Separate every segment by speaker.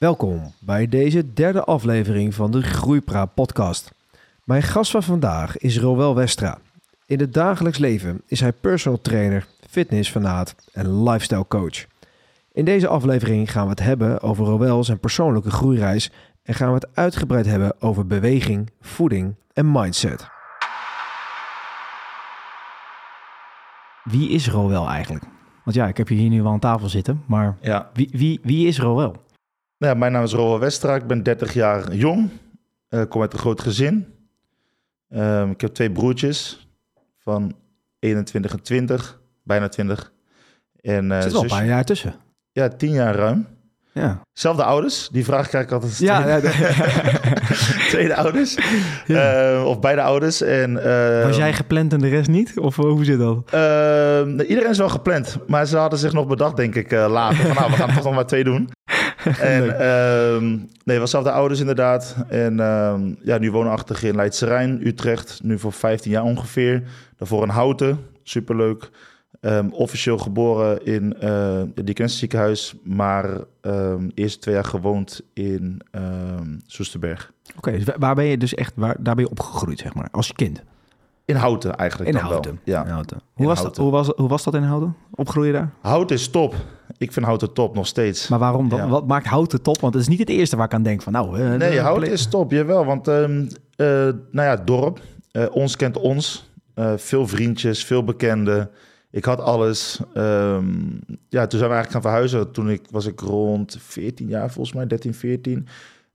Speaker 1: Welkom bij deze derde aflevering van de Groeipraat podcast. Mijn gast van vandaag is Roel Westra. In het dagelijks leven is hij personal trainer, fitnessfanaat en lifestyle coach. In deze aflevering gaan we het hebben over Roel zijn persoonlijke groeireis en gaan we het uitgebreid hebben over beweging, voeding en mindset. Wie is Roel eigenlijk? Want ja, ik heb je hier nu wel aan tafel zitten, maar
Speaker 2: Ja,
Speaker 1: wie, wie, wie is Roel?
Speaker 2: Nou ja mijn naam is Roel Westra. Ik ben 30 jaar jong. Eh, kom uit een groot gezin. Ehm, ik heb twee broertjes van 21 en 20, bijna 20. En
Speaker 1: Er
Speaker 2: eh
Speaker 1: zit wel een paar jaar tussen.
Speaker 2: ja, 10 jaar ruim.
Speaker 1: Ja.
Speaker 2: Zelfde ouders. Die vraag krijg ik altijd.
Speaker 1: Ja,
Speaker 2: tweede,
Speaker 1: ja,
Speaker 2: tweede ouders.
Speaker 1: Ja.
Speaker 2: Eh, of beide ouders. En, eh,
Speaker 1: Was jij gepland en de rest niet? Of eh, hoe zit dat?
Speaker 2: eh, iedereen is wel gepland. Maar ze hadden zich nog bedacht, denk ik, later. Van, nou, we gaan er toch nog maar twee doen. En
Speaker 1: Leuk.
Speaker 2: ehm nee, was zelf de ouders inderdaad. En ehm, ja, nu woonachtig in Leidse Rijn, Utrecht. Nu voor 15 jaar ongeveer. Daarvoor in Houten, superleuk. Ehm, officieel geboren in eh het Dickens ziekenhuis. Maar ehm eerst twee jaar gewoond in ehm Soesterberg.
Speaker 1: Oké, dus wa- waar ben je dus echt, waar, daar ben je opgegroeid, zeg maar, als kind?
Speaker 2: In Houten eigenlijk
Speaker 1: In Houten.
Speaker 2: wel. Ja.
Speaker 1: In Houten.
Speaker 2: In
Speaker 1: Hoe, was dat, hoe, was, hoe was dat in Houten? Opgroeien daar?
Speaker 2: Houten is top. Ik vind Houten top nog steeds.
Speaker 1: Maar waarom?
Speaker 2: Ja.
Speaker 1: Wat maakt Houten top? Want het is niet het eerste waar ik aan denk van, nou... eh,
Speaker 2: Nee,
Speaker 1: de-
Speaker 2: Houten is top, jawel. Want, ehm eh, nou ja, dorp. eh, ons kent ons. Eh, veel vriendjes, veel bekenden. Ik had alles. Ehm, ja, toen zijn we eigenlijk gaan verhuizen. Toen ik, was ik rond 14 jaar, volgens mij, 13, 14.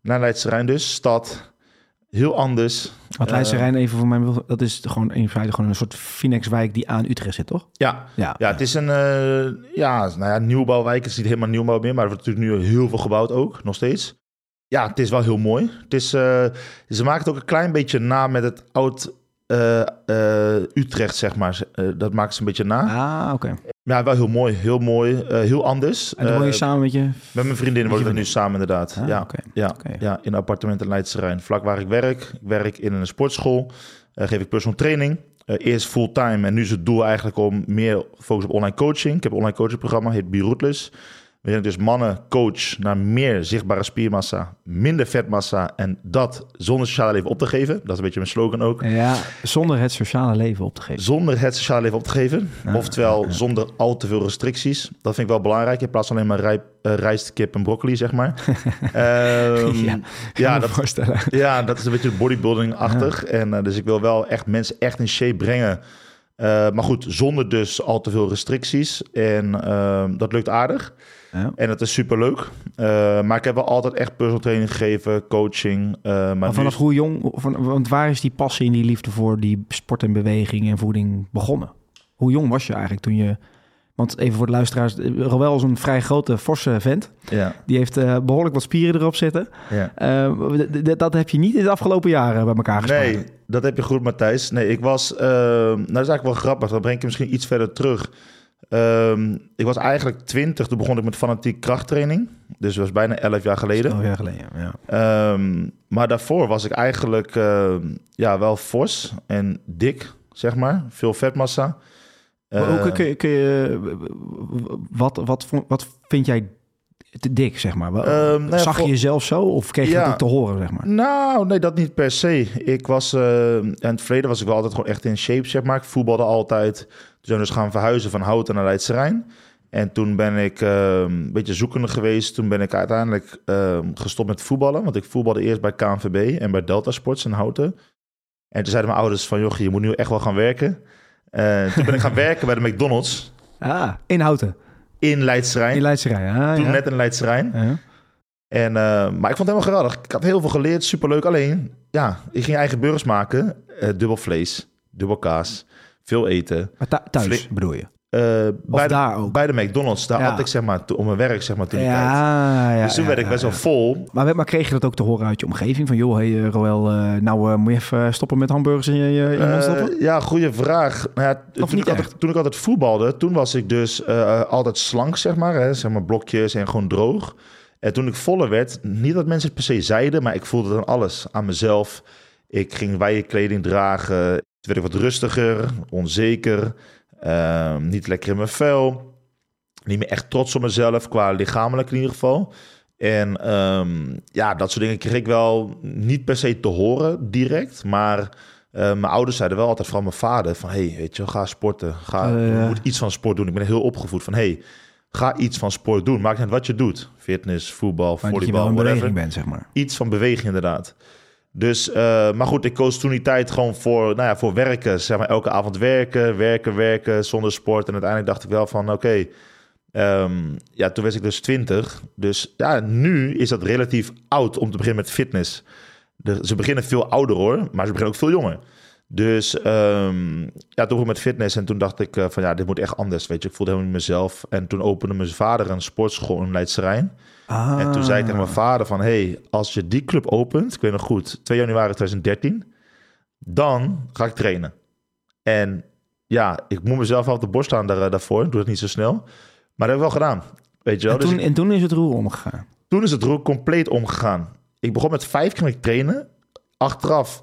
Speaker 2: Naar Leidse Rijn dus, stad. Heel anders.
Speaker 1: Want Leidse
Speaker 2: Eh,
Speaker 1: Rijn, even voor mij, dat is gewoon in feite gewoon een soort Phoenixwijk die aan Utrecht zit, toch?
Speaker 2: Ja,
Speaker 1: Ja.
Speaker 2: ja, het is een eh, ja, nou ja, nieuwbouwwijk. Het is niet helemaal nieuwbouw meer, maar er wordt natuurlijk nu heel veel gebouwd ook, nog steeds. Ja, het is wel heel mooi. Het is, eh, ze maken het ook een klein beetje na met het oud eh, eh, Utrecht, zeg maar. Eh, dat maakt ze een beetje na.
Speaker 1: Ah, oké.
Speaker 2: Ja, wel heel mooi. Heel mooi. eh, heel anders.
Speaker 1: En dan woon je
Speaker 2: Eh,
Speaker 1: samen met je...
Speaker 2: met mijn vriendin woon ik er nu samen inderdaad.
Speaker 1: Ah,
Speaker 2: ja, ja, ja, in een appartement in Leidse Rijn. Vlak waar ik werk. Ik werk in een sportschool. Eh, geef ik personal training. Eerst fulltime en nu is het doel eigenlijk om meer focus op online coaching. Ik heb een online coachingprogramma, heet Be Rootless. Waarin dus mannen coach naar meer zichtbare spiermassa, minder vetmassa en dat zonder sociale leven op te geven. Dat is een beetje mijn slogan ook.
Speaker 1: Ja, zonder het sociale leven op te geven.
Speaker 2: Zonder het sociale leven op te geven. Oftewel zonder al te veel restricties. Dat vind ik wel belangrijk. In plaats van alleen maar rijp, eh, rijst, kip en broccoli, zeg maar. Ehm,
Speaker 1: Ja,
Speaker 2: ja, dat,
Speaker 1: voorstellen.
Speaker 2: ja, dat is een beetje bodybuilding-achtig. En eh, dus ik wil wel echt mensen echt in shape brengen. Eh, maar goed, zonder dus al te veel restricties. En ehm, dat lukt aardig.
Speaker 1: Ja.
Speaker 2: En dat is superleuk. Eh maar ik heb wel altijd echt personal training gegeven, coaching. eh, maar
Speaker 1: vanaf
Speaker 2: is-
Speaker 1: hoe jong, van, want waar is die passie en die liefde voor die sport en beweging en voeding begonnen? Hoe jong was je eigenlijk toen je... Want even voor de luisteraars, eh, Roel is een vrij grote, forse vent.
Speaker 2: Ja,
Speaker 1: Die heeft eh, behoorlijk wat spieren erop zitten.
Speaker 2: ja.
Speaker 1: Eh, dat heb je niet in de afgelopen jaren bij elkaar gespaard.
Speaker 2: Nee, dat heb je goed, Matthijs. Nee, ik was... nou, dat is eigenlijk wel grappig. Dan breng ik je misschien iets verder terug. Ehm, ik was eigenlijk 20. Toen begon ik met fanatiek krachttraining. Dus dat was bijna 11 jaar geleden.
Speaker 1: Elf jaar geleden, ja.
Speaker 2: Ehm, maar daarvoor was ik eigenlijk ehm, ja, wel fors en dik, zeg maar. Veel vetmassa.
Speaker 1: Maar hoe
Speaker 2: Eh,
Speaker 1: kun, kun je, kun je, wat, wat, wat vind jij te dik, zeg maar?
Speaker 2: Ehm, nou ja,
Speaker 1: Zag je jezelf zo of kreeg je
Speaker 2: Ja.
Speaker 1: ook te horen, zeg maar?
Speaker 2: Nou, nee, dat niet per se. Ik was, eh, in het verleden was ik wel altijd gewoon echt in shape, zeg maar. Ik voetbalde altijd. Toen zijn we dus gaan verhuizen van Houten naar Leidse Rijn. En toen ben ik een beetje zoekende geweest. Toen ben ik uiteindelijk gestopt met voetballen. Want ik voetbalde eerst bij KNVB en bij Delta Sports in Houten. En toen zeiden mijn ouders van, joh, je moet nu echt wel gaan werken. Eh, toen ben ik gaan werken bij de McDonald's
Speaker 1: Ah, in Houten,
Speaker 2: in Leidse Rijn.
Speaker 1: in Leidse Rij. Ah,
Speaker 2: toen
Speaker 1: ja.
Speaker 2: net in Leidse Rijn.
Speaker 1: Ja.
Speaker 2: En, eh, maar ik vond het helemaal geweldig. Ik had heel veel geleerd, superleuk. Alleen, ja, ik ging eigen burgers maken. Eh, dubbel vlees, dubbel kaas, veel eten.
Speaker 1: Maar thu- thuis bedoel je?
Speaker 2: Eh, bij, de,
Speaker 1: ook?
Speaker 2: bij de McDonald's, daar
Speaker 1: Ja.
Speaker 2: had ik zeg maar, om mijn werk zeg maar toen.
Speaker 1: Ja, ja.
Speaker 2: Dus toen werd ik best wel vol.
Speaker 1: Maar, maar kreeg je dat ook te horen uit je omgeving? Van, joh, hey, eh, Roel, eh, nou moet je even stoppen met hamburgers in je, je,
Speaker 2: ja, goede vraag. Nou ja, toen, ik altijd, toen ik altijd voetbalde, toen was ik dus altijd slank, zeg maar. Hè, zeg maar blokjes en gewoon droog. En toen ik voller werd, niet dat mensen het per se zeiden, maar ik voelde dan alles aan mezelf. Ik ging wijde kleding dragen. Werd ik wat rustiger, onzeker, ehm, niet lekker in mijn vel. Niet meer echt trots op mezelf, qua lichamelijk in ieder geval. En ehm, ja, dat soort dingen kreeg ik wel niet per se te horen direct. Maar eh, mijn ouders zeiden wel altijd, van mijn vader, van... hey, weet je, ga sporten. Ga,
Speaker 1: ja.
Speaker 2: moet iets van sport doen. Ik ben heel opgevoed van, hey, ga iets van sport doen. Maakt niet uit wat je doet. Fitness, voetbal,
Speaker 1: Maar
Speaker 2: volleybal, whatever
Speaker 1: beweging bent, zeg maar.
Speaker 2: iets van beweging inderdaad. Dus, eh, maar goed, ik koos toen die tijd gewoon voor, nou ja, voor werken. Zeg maar elke avond werken, werken, werken, zonder sport. En uiteindelijk dacht ik wel van, oké, ehm, ja, toen was ik dus 20. Dus ja, nu is dat relatief oud om te beginnen met fitness. Ze beginnen veel ouder hoor, maar ze beginnen ook veel jonger. Dus ehm, ja, toen begon ik met fitness en toen dacht ik eh, van ja, dit moet echt anders. Weet je, ik voelde helemaal niet mezelf. En toen opende mijn vader een sportschool in Leidse Rijn.
Speaker 1: Ah.
Speaker 2: En toen zei ik tegen mijn vader van... hey, als je die club opent, ik weet nog goed... 2 januari 2013, dan ga ik trainen. En ja, ik moet mezelf op de borst staan daar, eh, daarvoor. Ik doe het niet zo snel. Maar dat heb ik wel gedaan. Weet je wel?
Speaker 1: En
Speaker 2: Dus
Speaker 1: toen,
Speaker 2: ik-
Speaker 1: en toen is het roer omgegaan.
Speaker 2: toen is het roer compleet omgegaan. Ik begon met vijf keer trainen. Achteraf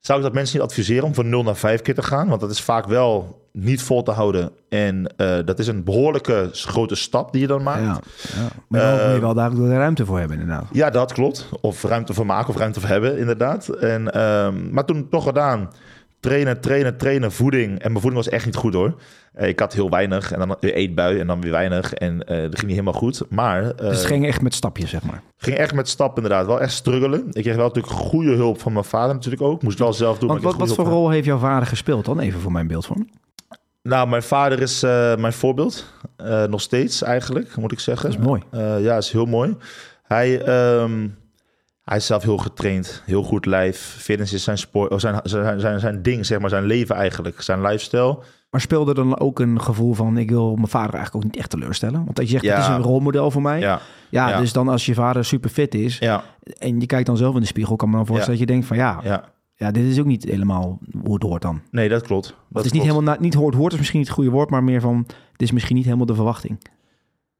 Speaker 2: zou ik dat mensen niet adviseren om van 0 naar 5 keer te gaan. Want dat is vaak wel niet vol te houden. En eh, dat is een behoorlijke grote stap die je dan maakt.
Speaker 1: Ja, ja. Maar dan moet je wel daar de ruimte voor hebben, inderdaad.
Speaker 2: Ja, dat klopt. Of ruimte voor maken of ruimte voor hebben, inderdaad. En, ehm, maar toen toch gedaan. Trainen, trainen, trainen, voeding. En mijn voeding was echt niet goed hoor. Eh, ik had heel weinig en dan weer eetbui en dan weer weinig. En eh, dat ging niet helemaal goed. Maar eh,
Speaker 1: Dus het ging echt met stapjes, zeg maar.
Speaker 2: ging echt met stappen inderdaad. Wel echt struggelen. Ik kreeg wel natuurlijk goede hulp van mijn vader natuurlijk ook. Moest wel zelf doen.
Speaker 1: Want
Speaker 2: maar
Speaker 1: wat, wat voor rol heeft jouw vader gespeeld dan? Even voor mijn beeldvorm.
Speaker 2: van- Nou, mijn vader is mijn voorbeeld. Nog steeds eigenlijk, moet ik zeggen.
Speaker 1: Dat is mooi.
Speaker 2: Ja, is heel mooi. Hij, ehm, hij is zelf heel getraind, heel goed lijf. Fitness is zijn, sport, of zijn, zijn, zijn, zijn ding, zeg maar, zijn leven eigenlijk, zijn lifestyle.
Speaker 1: Maar speelde dan ook een gevoel van... ik wil mijn vader eigenlijk ook niet echt teleurstellen? Want dat je zegt,
Speaker 2: Ja.
Speaker 1: het is een rolmodel voor mij. Ja,
Speaker 2: Ja, ja.
Speaker 1: dus dan als je vader super fit is...
Speaker 2: ja,
Speaker 1: en je kijkt dan zelf in de spiegel... kan me dan voorstellen dat je denkt van... ja, ja.
Speaker 2: ja.
Speaker 1: dit is ook niet helemaal hoe het hoort dan.
Speaker 2: Nee, dat klopt. Dat
Speaker 1: het is niet helemaal... Niet hoort, hoort is misschien niet het goede woord... maar meer van... dit is misschien niet helemaal de verwachting.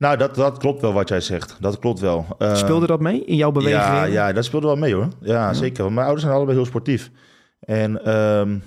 Speaker 2: Nou, dat, dat klopt wel wat jij zegt. Dat klopt wel. Eh,
Speaker 1: Speelde dat mee in jouw beweging?
Speaker 2: Ja, ja, dat speelde wel mee hoor. Ja, zeker. Want mijn ouders zijn allebei heel sportief. En ehm,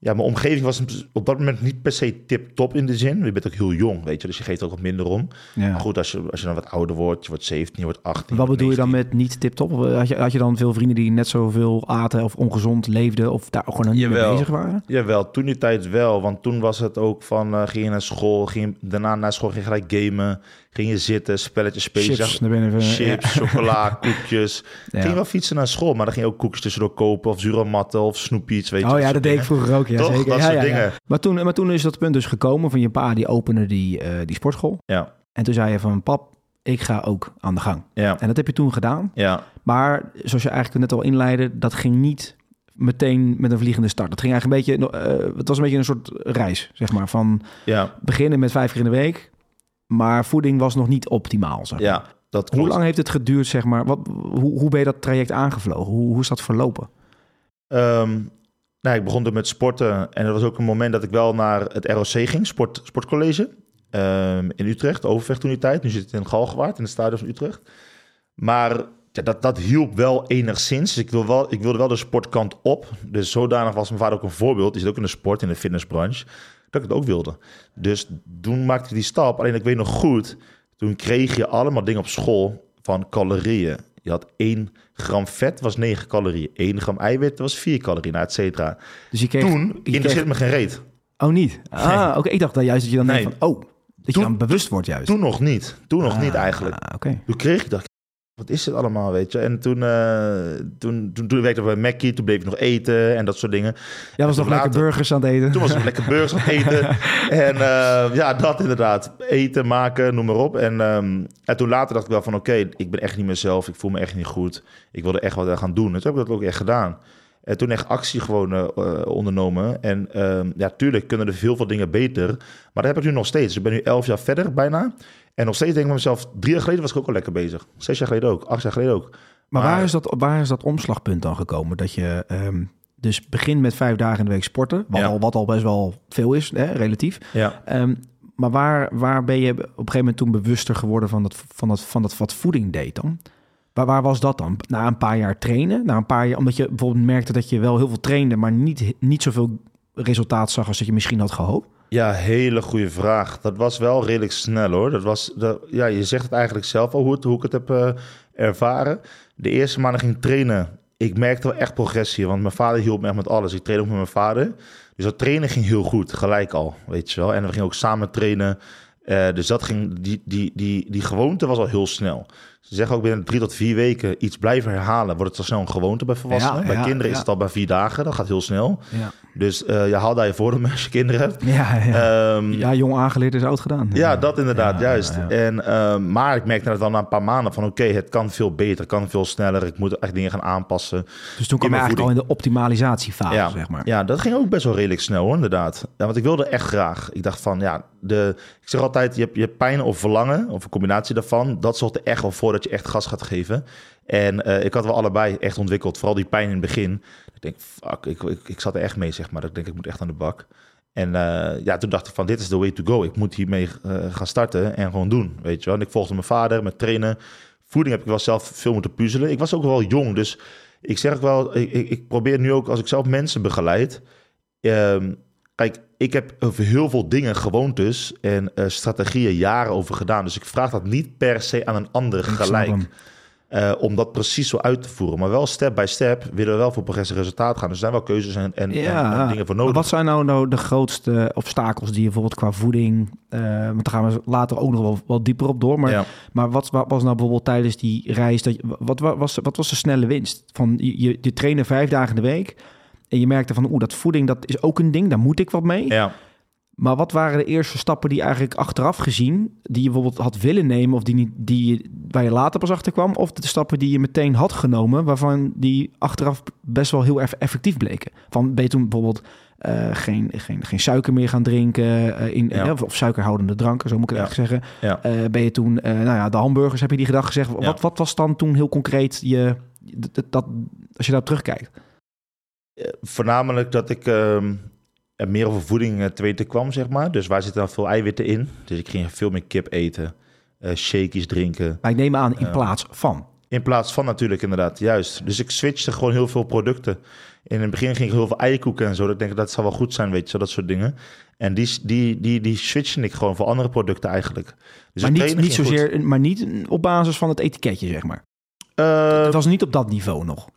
Speaker 2: ja, mijn omgeving was op dat moment niet per se tip-top in de zin. Je bent ook heel jong, weet je, dus je geeft ook wat minder om.
Speaker 1: Ja.
Speaker 2: Maar goed, als je, als je dan wat ouder wordt, je wordt 17, je wordt 18.
Speaker 1: Wat bedoel je dan
Speaker 2: 19.
Speaker 1: met niet tip-top? Had je, had je dan veel vrienden die net zoveel aten of ongezond leefden of daar gewoon niet mee bezig waren?
Speaker 2: Jawel, toen die tijd wel. Want toen was het ook van, eh, ging je naar school, ging daarna naar school ging gelijk gamen. Ging je zitten, spelletjes spelen.
Speaker 1: Chips binnen.
Speaker 2: Chips, chocola, koekjes.
Speaker 1: Ja.
Speaker 2: Ging je wel fietsen naar school, maar dan ging je ook koekjes tussendoor kopen. Of zuramatten of snoepjes, weet je.
Speaker 1: Oh ja, dat deed ik vroeger ook. Ja,
Speaker 2: Toch?
Speaker 1: zeker.
Speaker 2: Dat soort dingen.
Speaker 1: Maar, toen, maar toen is dat punt dus gekomen van je pa die opende die, eh, die sportschool.
Speaker 2: Ja,
Speaker 1: En toen zei je van pap, ik ga ook aan de gang.
Speaker 2: ja,
Speaker 1: En dat heb je toen gedaan.
Speaker 2: ja.
Speaker 1: Maar zoals je eigenlijk net al inleidde, dat ging niet meteen met een vliegende start. Dat ging eigenlijk een beetje, eh, het was een beetje een soort reis, zeg maar. Van
Speaker 2: ja,
Speaker 1: beginnen met vijf keer in de week, maar voeding was nog niet optimaal. Zeg maar.
Speaker 2: ja. Dat
Speaker 1: Hoe lang heeft het geduurd, zeg maar? Wat, hoe, hoe ben je dat traject aangevlogen? Hoe, hoe is dat verlopen?
Speaker 2: Ehm, nou, ik begon toen met sporten. En dat was ook een moment dat ik wel naar het ROC ging, sport, sportcollege. ehm, in Utrecht, Overvecht toen die tijd. Nu zit het in Galgenwaard, in het stadion van Utrecht. Maar ja, dat, dat hielp wel enigszins. Dus ik, wil wel, ik wilde wel de sportkant op. Dus zodanig was mijn vader ook een voorbeeld. Die zit ook in de sport, in de fitnessbranche. Dat ik het ook wilde. Dus toen maakte ik die stap. Alleen ik weet nog goed, toen kreeg je allemaal dingen op school van calorieën. Je had 1 gram vet, was 9 calorieën. 1 gram eiwit was 4 calorieën, et cetera.
Speaker 1: Dus je kreeg...
Speaker 2: Toen
Speaker 1: je kreeg-
Speaker 2: interesseerde me geen reet.
Speaker 1: Oh, niet? Ah, oké. Ik dacht dat juist dat je dan
Speaker 2: Nee.
Speaker 1: denkt van... Oh, dat
Speaker 2: Toen-
Speaker 1: je dan bewust wordt juist.
Speaker 2: Toen nog niet. Toen nog niet
Speaker 1: Ah,
Speaker 2: eigenlijk.
Speaker 1: Oké.
Speaker 2: Toen kreeg ik, dacht wat is dit allemaal, weet je? En toen, eh, toen, toen, toen werkte ik bij Mackie, toen bleef ik nog eten en dat soort dingen.
Speaker 1: Jij was nog lekker burgers aan het eten.
Speaker 2: Toen was ik lekker burgers aan het eten. En eh, ja, dat inderdaad. Eten, maken, noem maar op. En, ehm, en toen later dacht ik wel van, oké, ik ben echt niet mezelf. Ik voel me echt niet goed. Ik wilde echt wat aan gaan doen. En toen heb ik dat ook echt gedaan. En toen echt actie gewoon eh, ondernomen. En ehm, ja, tuurlijk kunnen er veel veel dingen beter. Maar dat heb ik nu nog steeds. Ik ben nu elf jaar verder bijna. En nog steeds denk ik bij mezelf, drie jaar geleden was ik ook al lekker bezig. Zes jaar geleden ook, acht jaar geleden ook.
Speaker 1: Maar,
Speaker 2: Maar-
Speaker 1: waar, is dat, waar is dat omslagpunt dan gekomen? Dat je ehm, dus begint met vijf dagen in de week sporten. Wat,
Speaker 2: Ja.
Speaker 1: al, wat al best wel veel is, hè, relatief.
Speaker 2: Ja.
Speaker 1: Ehm, maar waar, waar ben je op een gegeven moment toen bewuster geworden van dat, van dat, van dat wat voeding deed dan? Waar, waar was dat dan? Na een paar jaar trainen? Na een paar jaar, omdat je bijvoorbeeld merkte dat je wel heel veel trainde, maar niet, niet zoveel resultaat zag als dat je misschien had gehoopt?
Speaker 2: Ja, hele goede vraag. Dat was wel redelijk snel hoor. Dat was, ja, je zegt het eigenlijk zelf al hoe, het, hoe ik het heb uh, ervaren. De eerste maanden ging trainen. Ik merkte wel echt progressie, want mijn vader hielp me echt met alles. Ik trainde ook met mijn vader. Dus dat trainen ging heel goed, gelijk al, weet je wel. En we gingen ook samen trainen. Uh, dus dat ging, die, die, die, die gewoonte was al heel snel. Ze zeggen ook binnen drie tot vier weken iets blijven herhalen, wordt het al snel een gewoonte bij volwassenen. bij kinderen is het al bij vier dagen, dat gaat heel snel. Dus uh, je haalt daar je voordeel als je kinderen hebt.
Speaker 1: Ja, ja. Um, ja jong aangeleerd is oud gedaan.
Speaker 2: Ja, dat inderdaad, juist. En, um, maar ik merkte dat dan na een paar maanden van oké, okay, het kan veel beter, kan veel sneller. Ik moet echt dingen gaan aanpassen.
Speaker 1: Dus toen kwam je eigenlijk al in de optimalisatiefase,
Speaker 2: ja.
Speaker 1: zeg maar.
Speaker 2: Ja, dat ging ook best wel redelijk snel hoor, inderdaad. Ja, want ik wilde echt graag. Ik dacht van, ja, de, ik zeg altijd, je hebt, je hebt pijn of verlangen, of een combinatie daarvan. Dat zorgt er echt wel voor dat je echt gas gaat geven. En uh, ik had wel allebei echt ontwikkeld. Vooral die pijn in het begin. Ik denk, fuck, ik, ik, ik zat er echt mee, zeg maar. Ik denk, ik moet echt aan de bak. En uh, ja, toen dacht ik van, dit is the way to go. Ik moet hiermee uh, gaan starten en gewoon doen, weet je wel. En ik volgde mijn vader met trainen. Voeding heb ik wel zelf veel moeten puzzelen. Ik was ook wel jong, dus ik zeg ook wel... Ik, ik probeer nu ook, als ik zelf mensen begeleid... Um, kijk, ik heb over heel veel dingen, gewoontes en uh, strategieën jaren over gedaan. Dus ik vraag dat niet per se aan een ander gelijk. Uh, om dat precies zo uit te voeren. Maar wel step by step willen we wel voor progressie resultaat gaan. Dus er zijn wel keuzes en, en,
Speaker 1: ja,
Speaker 2: en dingen voor nodig.
Speaker 1: wat zijn nou, nou de grootste obstakels die je bijvoorbeeld qua voeding... Uh, want daar gaan we later ook nog wel, wel dieper op door. Maar, ja. maar wat, wat, was nou bijvoorbeeld tijdens die reis... Dat, wat, wat, was, wat was de snelle winst? Van, je, je trainen vijf dagen in de week... En je merkte van, oeh, dat voeding, dat is ook een ding, daar moet ik wat mee.
Speaker 2: Ja.
Speaker 1: Maar wat waren de eerste stappen die eigenlijk achteraf gezien, die je bijvoorbeeld had willen nemen, of die, niet, die waar je later pas achter kwam, of de stappen die je meteen had genomen, waarvan die achteraf best wel heel erg effectief bleken? Van ben je toen bijvoorbeeld uh, geen, geen, geen suiker meer gaan drinken, uh, in, ja. of, of, suikerhoudende dranken, zo moet ik het ja. eigenlijk zeggen.
Speaker 2: Ja.
Speaker 1: Ben je toen, nou ja, de hamburgers, heb je die gedacht gezegd? Wat, wat was dan toen heel concreet je, dat, dat als je daarop terugkijkt?
Speaker 2: Voornamelijk dat ik er meer over voeding te weten kwam, zeg maar. Dus waar zitten dan veel eiwitten in? Dus ik ging veel meer kip eten, uh, shakies drinken.
Speaker 1: Maar ik neem aan in plaats van.
Speaker 2: In plaats van natuurlijk, inderdaad, juist. Dus ik switchte gewoon heel veel producten. In het begin ging ik heel veel eierkoeken en zo. Dat ik denk dat zal wel goed zijn, weet je, zo, dat soort dingen. En die, die, die, die switchte ik gewoon voor andere producten eigenlijk.
Speaker 1: Dus maar niet, niet zozeer, goed. maar niet op basis van het etiketje, zeg maar. Uh, het was niet op dat niveau nog.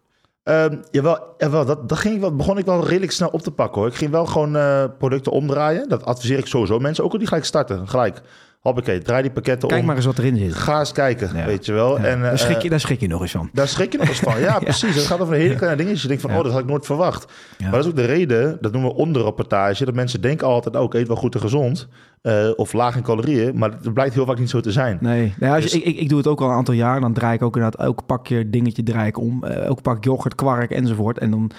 Speaker 2: Um, jawel, jawel dat, dat ging ik begon ik wel redelijk snel op te pakken hoor. Ik ging wel gewoon uh, producten omdraaien. Dat adviseer ik sowieso mensen. Ook al die gelijk starten, gelijk. Hoppakee, draai die pakketten
Speaker 1: Kijk
Speaker 2: om.
Speaker 1: maar eens wat erin zit.
Speaker 2: Ga eens kijken, ja. weet je wel.
Speaker 1: Ja.
Speaker 2: En, uh,
Speaker 1: daar, schrik je, daar schrik je nog eens van.
Speaker 2: Daar schrik je nog eens van, ja, precies. Het gaat over een hele kleine dingetjes. Je denkt van, oh, dat had ik nooit verwacht. Maar dat is ook de reden, dat noemen we onderrapportage... dat mensen denken altijd, oh, ik eet wel goed en gezond... Uh, of laag in calorieën, maar het blijkt heel vaak niet zo te zijn.
Speaker 1: Nee, nou, als je, dus... ik, ik doe het ook al een aantal jaar. Dan draai ik ook inderdaad elk pakje dingetje draai ik om. Uh, elk pak yoghurt, kwark enzovoort. En dan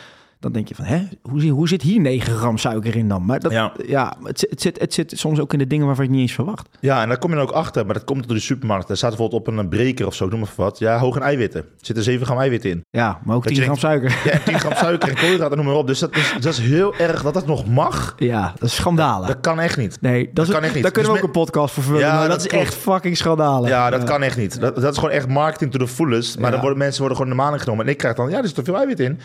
Speaker 1: dan denk je van, hè, hoe, hoe zit hier 9 gram suiker in dan? Maar dat, ja, ja het, het, zit, het zit soms ook in de dingen waarvan je het niet eens verwacht.
Speaker 2: Ja, en daar kom je dan ook achter. Maar dat komt door de supermarkt. Er staat bijvoorbeeld op een breker of zo, noem maar wat. Ja, hoog in eiwitten. Er zitten 7 gram eiwitten in.
Speaker 1: Ja, maar ook 10 gram denkt, suiker.
Speaker 2: Ja, 10 gram suiker en koolhydraten, noem maar op. Dus dat is, dat is heel erg dat dat nog mag.
Speaker 1: Ja, dat is schandalig.
Speaker 2: Dat, kan echt niet.
Speaker 1: Nee, dat,
Speaker 2: dat
Speaker 1: is,
Speaker 2: kan echt niet.
Speaker 1: Daar kunnen
Speaker 2: dus
Speaker 1: we ook een podcast voor vullen. Ja, maar dat, dat is echt fucking schandalig.
Speaker 2: Ja, dat ja. kan echt niet. Dat, dat is gewoon echt marketing to the fullest. Maar ja. dan worden mensen worden gewoon de maling genomen. En ik krijg dan, ja, er is te veel eiwit in.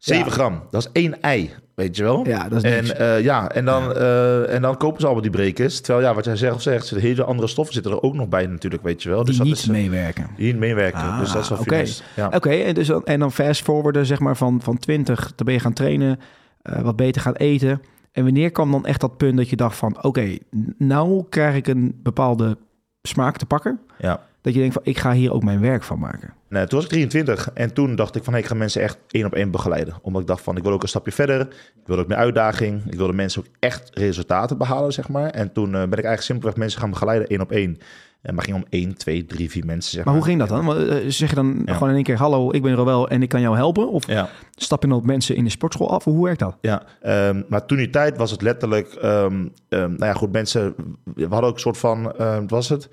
Speaker 2: 7 ja. gram, dat is één ei, weet je wel.
Speaker 1: Ja, dat is
Speaker 2: en, uh, ja, en, dan, ja. Uh, en dan kopen ze allemaal die brekers. Terwijl, ja, wat jij zegt zegt, zitten hele andere stoffen zitten er ook nog bij natuurlijk, weet je wel.
Speaker 1: Die
Speaker 2: dus dat
Speaker 1: niet
Speaker 2: is,
Speaker 1: meewerken.
Speaker 2: Die niet meewerken, ah, dus dat is wel
Speaker 1: Oké,
Speaker 2: okay. ja.
Speaker 1: okay, en, dus, en dan fast forwarden, zeg maar, van, van 20, dan ben je gaan trainen, uh, wat beter gaan eten. En wanneer kwam dan echt dat punt dat je dacht van, oké, okay, nou krijg ik een bepaalde smaak te pakken?
Speaker 2: Ja.
Speaker 1: Dat je denkt van, ik ga hier ook mijn werk van maken.
Speaker 2: Nee, toen was ik 23 en toen dacht ik van, hey, ik ga mensen echt één op één begeleiden. Omdat ik dacht van, ik wil ook een stapje verder. Ik wil ook meer uitdaging. Ik wilde mensen ook echt resultaten behalen, zeg maar. En toen uh, ben ik eigenlijk simpelweg mensen gaan begeleiden één op één. En maar ging om 1, 2, 3, 4 mensen. Zeg
Speaker 1: maar, maar hoe ging dat dan? Zeg je dan ja. gewoon in één keer: Hallo, ik ben Roel en ik kan jou helpen? Of
Speaker 2: ja.
Speaker 1: stap je dan op mensen in de sportschool af? Hoe werkt dat?
Speaker 2: Ja, um, maar toen die tijd was het letterlijk. Um, um, nou ja, goed, mensen. We hadden ook een soort van. wat was het?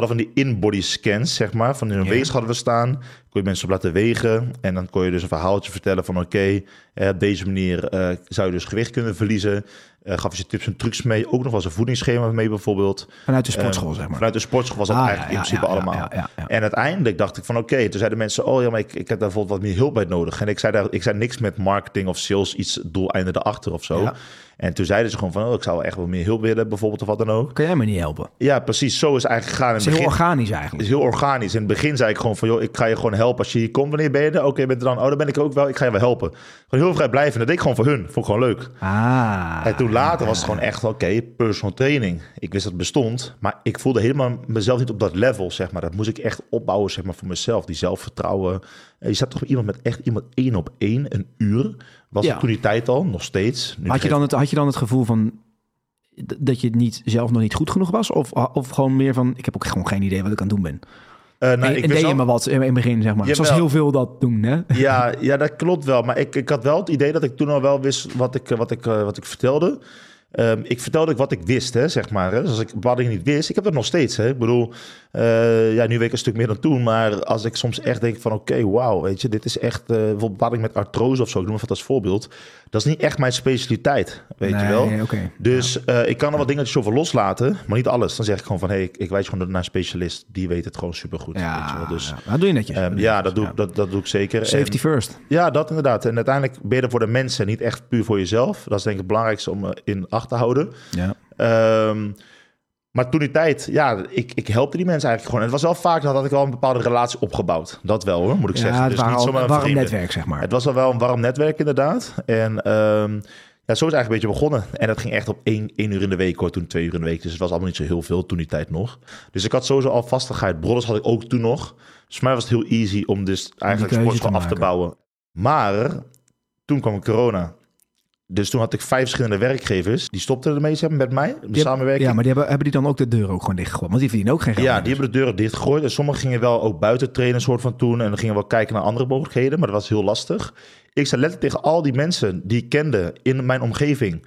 Speaker 2: Hadden van die in-body scans, zeg maar. Van een ja. weegschaal hadden we staan. Kon je mensen op laten wegen. En dan kon je dus een verhaaltje vertellen van... oké, okay, op deze manier uh, zou je dus gewicht kunnen verliezen. Eh, gaf je ze tips en trucs mee. Ook nog wel eens een voedingsschema mee bijvoorbeeld.
Speaker 1: Vanuit de sportschool,
Speaker 2: Ehm,
Speaker 1: zeg maar.
Speaker 2: Vanuit de sportschool was dat
Speaker 1: Ah,
Speaker 2: eigenlijk
Speaker 1: ja,
Speaker 2: in principe
Speaker 1: ja,
Speaker 2: allemaal.
Speaker 1: ja.
Speaker 2: En uiteindelijk dacht ik van oké, toen zeiden mensen, oh ja, maar ik, ik heb daar bijvoorbeeld wat meer hulp bij nodig. En ik zei, daar, ik zei niks met marketing of sales, iets doeleinden erachter of zo. En toen zeiden ze gewoon van, oh, ik zou echt wel meer hulp willen, bijvoorbeeld of wat dan ook.
Speaker 1: Kan jij me niet helpen?
Speaker 2: Ja, precies, zo is eigenlijk gegaan. In
Speaker 1: Het is heel
Speaker 2: begin,
Speaker 1: organisch
Speaker 2: het
Speaker 1: eigenlijk.
Speaker 2: is heel organisch. In het begin zei ik gewoon van, joh, ik ga je gewoon helpen als je hier komt. Wanneer ben je er? Oké, bent er dan? Oh, dan ben ik ook wel. Ik ga je wel helpen. Gewoon heel vrijblijvend. Dat deed ik gewoon voor hun. Vond ik gewoon leuk.
Speaker 1: Ah.
Speaker 2: En toen later was het gewoon echt, oké, personal training. Ik wist dat het bestond, maar ik voelde helemaal mezelf niet op dat level, zeg maar. Dat moest ik echt opbouwen, zeg maar, voor mezelf. Die zelfvertrouwen. Eh, Je zat toch iemand met echt iemand één op één, een uur. Was
Speaker 1: Ja.
Speaker 2: toen die tijd al, nog steeds. Nu
Speaker 1: Had je, dan het, had je dan het gevoel van dat je het niet, zelf nog niet goed genoeg was? Of, of gewoon meer van, ik heb ook gewoon geen idee wat ik aan het doen ben.
Speaker 2: Eh, nou,
Speaker 1: en,
Speaker 2: ik
Speaker 1: en
Speaker 2: wist
Speaker 1: deed je maar wat in, het begin, zeg maar.
Speaker 2: Jawel.
Speaker 1: Zoals heel veel dat doen, hè?
Speaker 2: Ja, ja, dat klopt wel. Maar ik, ik had wel het idee dat ik toen al wel wist wat ik, eh, wat ik, eh, wat ik vertelde. Ehm, ik vertelde ook wat ik wist, hè, zeg maar. Hè. Dus als ik bepaalde dingen niet wist, ik heb dat nog steeds. Hè. Ik bedoel, eh, ja, nu weet ik een stuk meer dan toen. Maar als ik soms echt denk van, oké, wauw, weet je, dit is echt... eh bijvoorbeeld bepaalde dingen met artrose of zo, ik noem het als voorbeeld. Dat is niet echt mijn specialiteit, weet je wel. Dus eh, ik kan er wat dingetjes over loslaten, maar niet alles. Dan zeg ik gewoon van, hé, ik, ik wijs gewoon naar een specialist. Die weet het gewoon supergoed, weet je
Speaker 1: Ja,
Speaker 2: wel. Dus
Speaker 1: ja. dat doe je netjes.
Speaker 2: ehm, ja, dat doe, ik- dat, dat doe ik zeker. En-
Speaker 1: Safety first.
Speaker 2: ja, dat inderdaad. En uiteindelijk ben je er voor de mensen, niet echt puur voor jezelf. Dat is denk ik het belangrijkste om in acht te houden.
Speaker 1: Ja.
Speaker 2: Ehm, maar toen die tijd, ja, ik, ik helpte die mensen eigenlijk gewoon. En het was wel vaak dat had ik wel een bepaalde relatie opgebouwd. Dat wel hoor, moet ik
Speaker 1: Ja,
Speaker 2: zeggen.
Speaker 1: het
Speaker 2: Dus
Speaker 1: waren
Speaker 2: niet zomaar
Speaker 1: een warm
Speaker 2: vreemde.
Speaker 1: netwerk, zeg maar.
Speaker 2: Het was al wel een warm netwerk inderdaad. En ehm, ja, zo is het eigenlijk een beetje begonnen. En dat ging echt op één, één uur in de week hoor, toen twee uur in de week. Dus het was allemaal niet zo heel veel toen die tijd nog. Dus ik had sowieso al vastigheid. Brothers had ik ook toen nog. Dus voor mij was het heel easy om dus eigenlijk
Speaker 1: te
Speaker 2: af te bouwen. Maar toen kwam corona. Dus toen had ik vijf verschillende werkgevers. Die stopten ermee zeg met mij,
Speaker 1: heb-
Speaker 2: samenwerking.
Speaker 1: Ja, maar die hebben, hebben die dan ook de deur ook gewoon dichtgegooid? Want die verdienen ook geen geld.
Speaker 2: Ja, die hebben de deuren dichtgegooid. En sommigen gingen wel ook buiten trainen, soort van toen. En dan gingen we wel kijken naar andere mogelijkheden. Maar dat was heel lastig. Ik zei letterlijk tegen al die mensen die ik kende in mijn omgeving.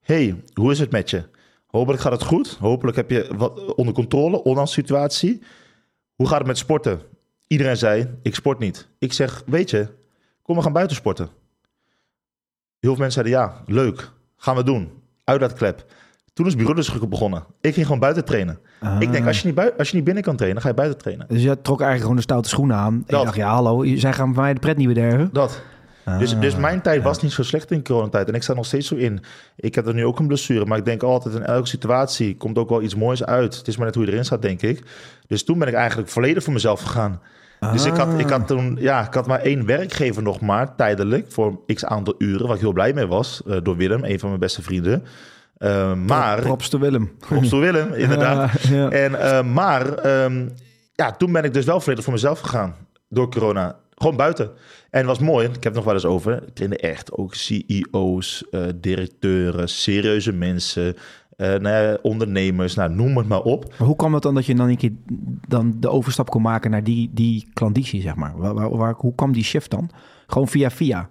Speaker 2: hey, hoe is het met je? Hopelijk gaat het goed. Hopelijk heb je wat onder controle, ondanks situatie. Hoe gaat het met sporten? Iedereen zei, ik sport niet. Ik zeg, weet je, kom we gaan buiten sporten. Heel veel mensen zeiden, ja, leuk. Gaan we doen. Uit dat klep. Toen is bureau dus begonnen. Ik ging gewoon buiten trainen.
Speaker 1: Ah.
Speaker 2: Ik denk, als je, niet bui- als je niet binnen kan trainen, ga je buiten trainen.
Speaker 1: Dus je trok eigenlijk gewoon de stoute schoenen aan. En je dacht, ja, hallo, zij gaan bij mij de pret niet bederven.
Speaker 2: Dat. Dus,
Speaker 1: Ah,
Speaker 2: dus mijn tijd was niet zo slecht in coronatijd. En ik sta nog steeds zo in. Ik heb er nu ook een blessure. Maar ik denk altijd, in elke situatie komt ook wel iets moois uit. Het is maar net hoe je erin staat, denk ik. Dus toen ben ik eigenlijk volledig voor mezelf gegaan. Dus ik had, ik had toen, ja, ik had maar één werkgever nog maar, tijdelijk, voor x aantal uren, waar ik heel blij mee was, eh, door Willem, een van mijn beste vrienden. Eh, maar,
Speaker 1: Props te Willem.
Speaker 2: Props door Willem, inderdaad.
Speaker 1: Ja, ja.
Speaker 2: En, eh, maar ehm, ja, toen ben ik dus wel volledig voor mezelf gegaan. Door corona. Gewoon buiten. En het was mooi. Ik heb het nog wel eens over. Ik trainde echt ook CEO's, eh, directeuren, serieuze mensen, nou ja, ondernemers. Nou, noem het maar op.
Speaker 1: Maar hoe kwam het dan dat je dan een keer dan de overstap kon maken naar die, die klanditie, zeg maar? Waar, waar, waar- hoe kwam die shift dan? Gewoon via via.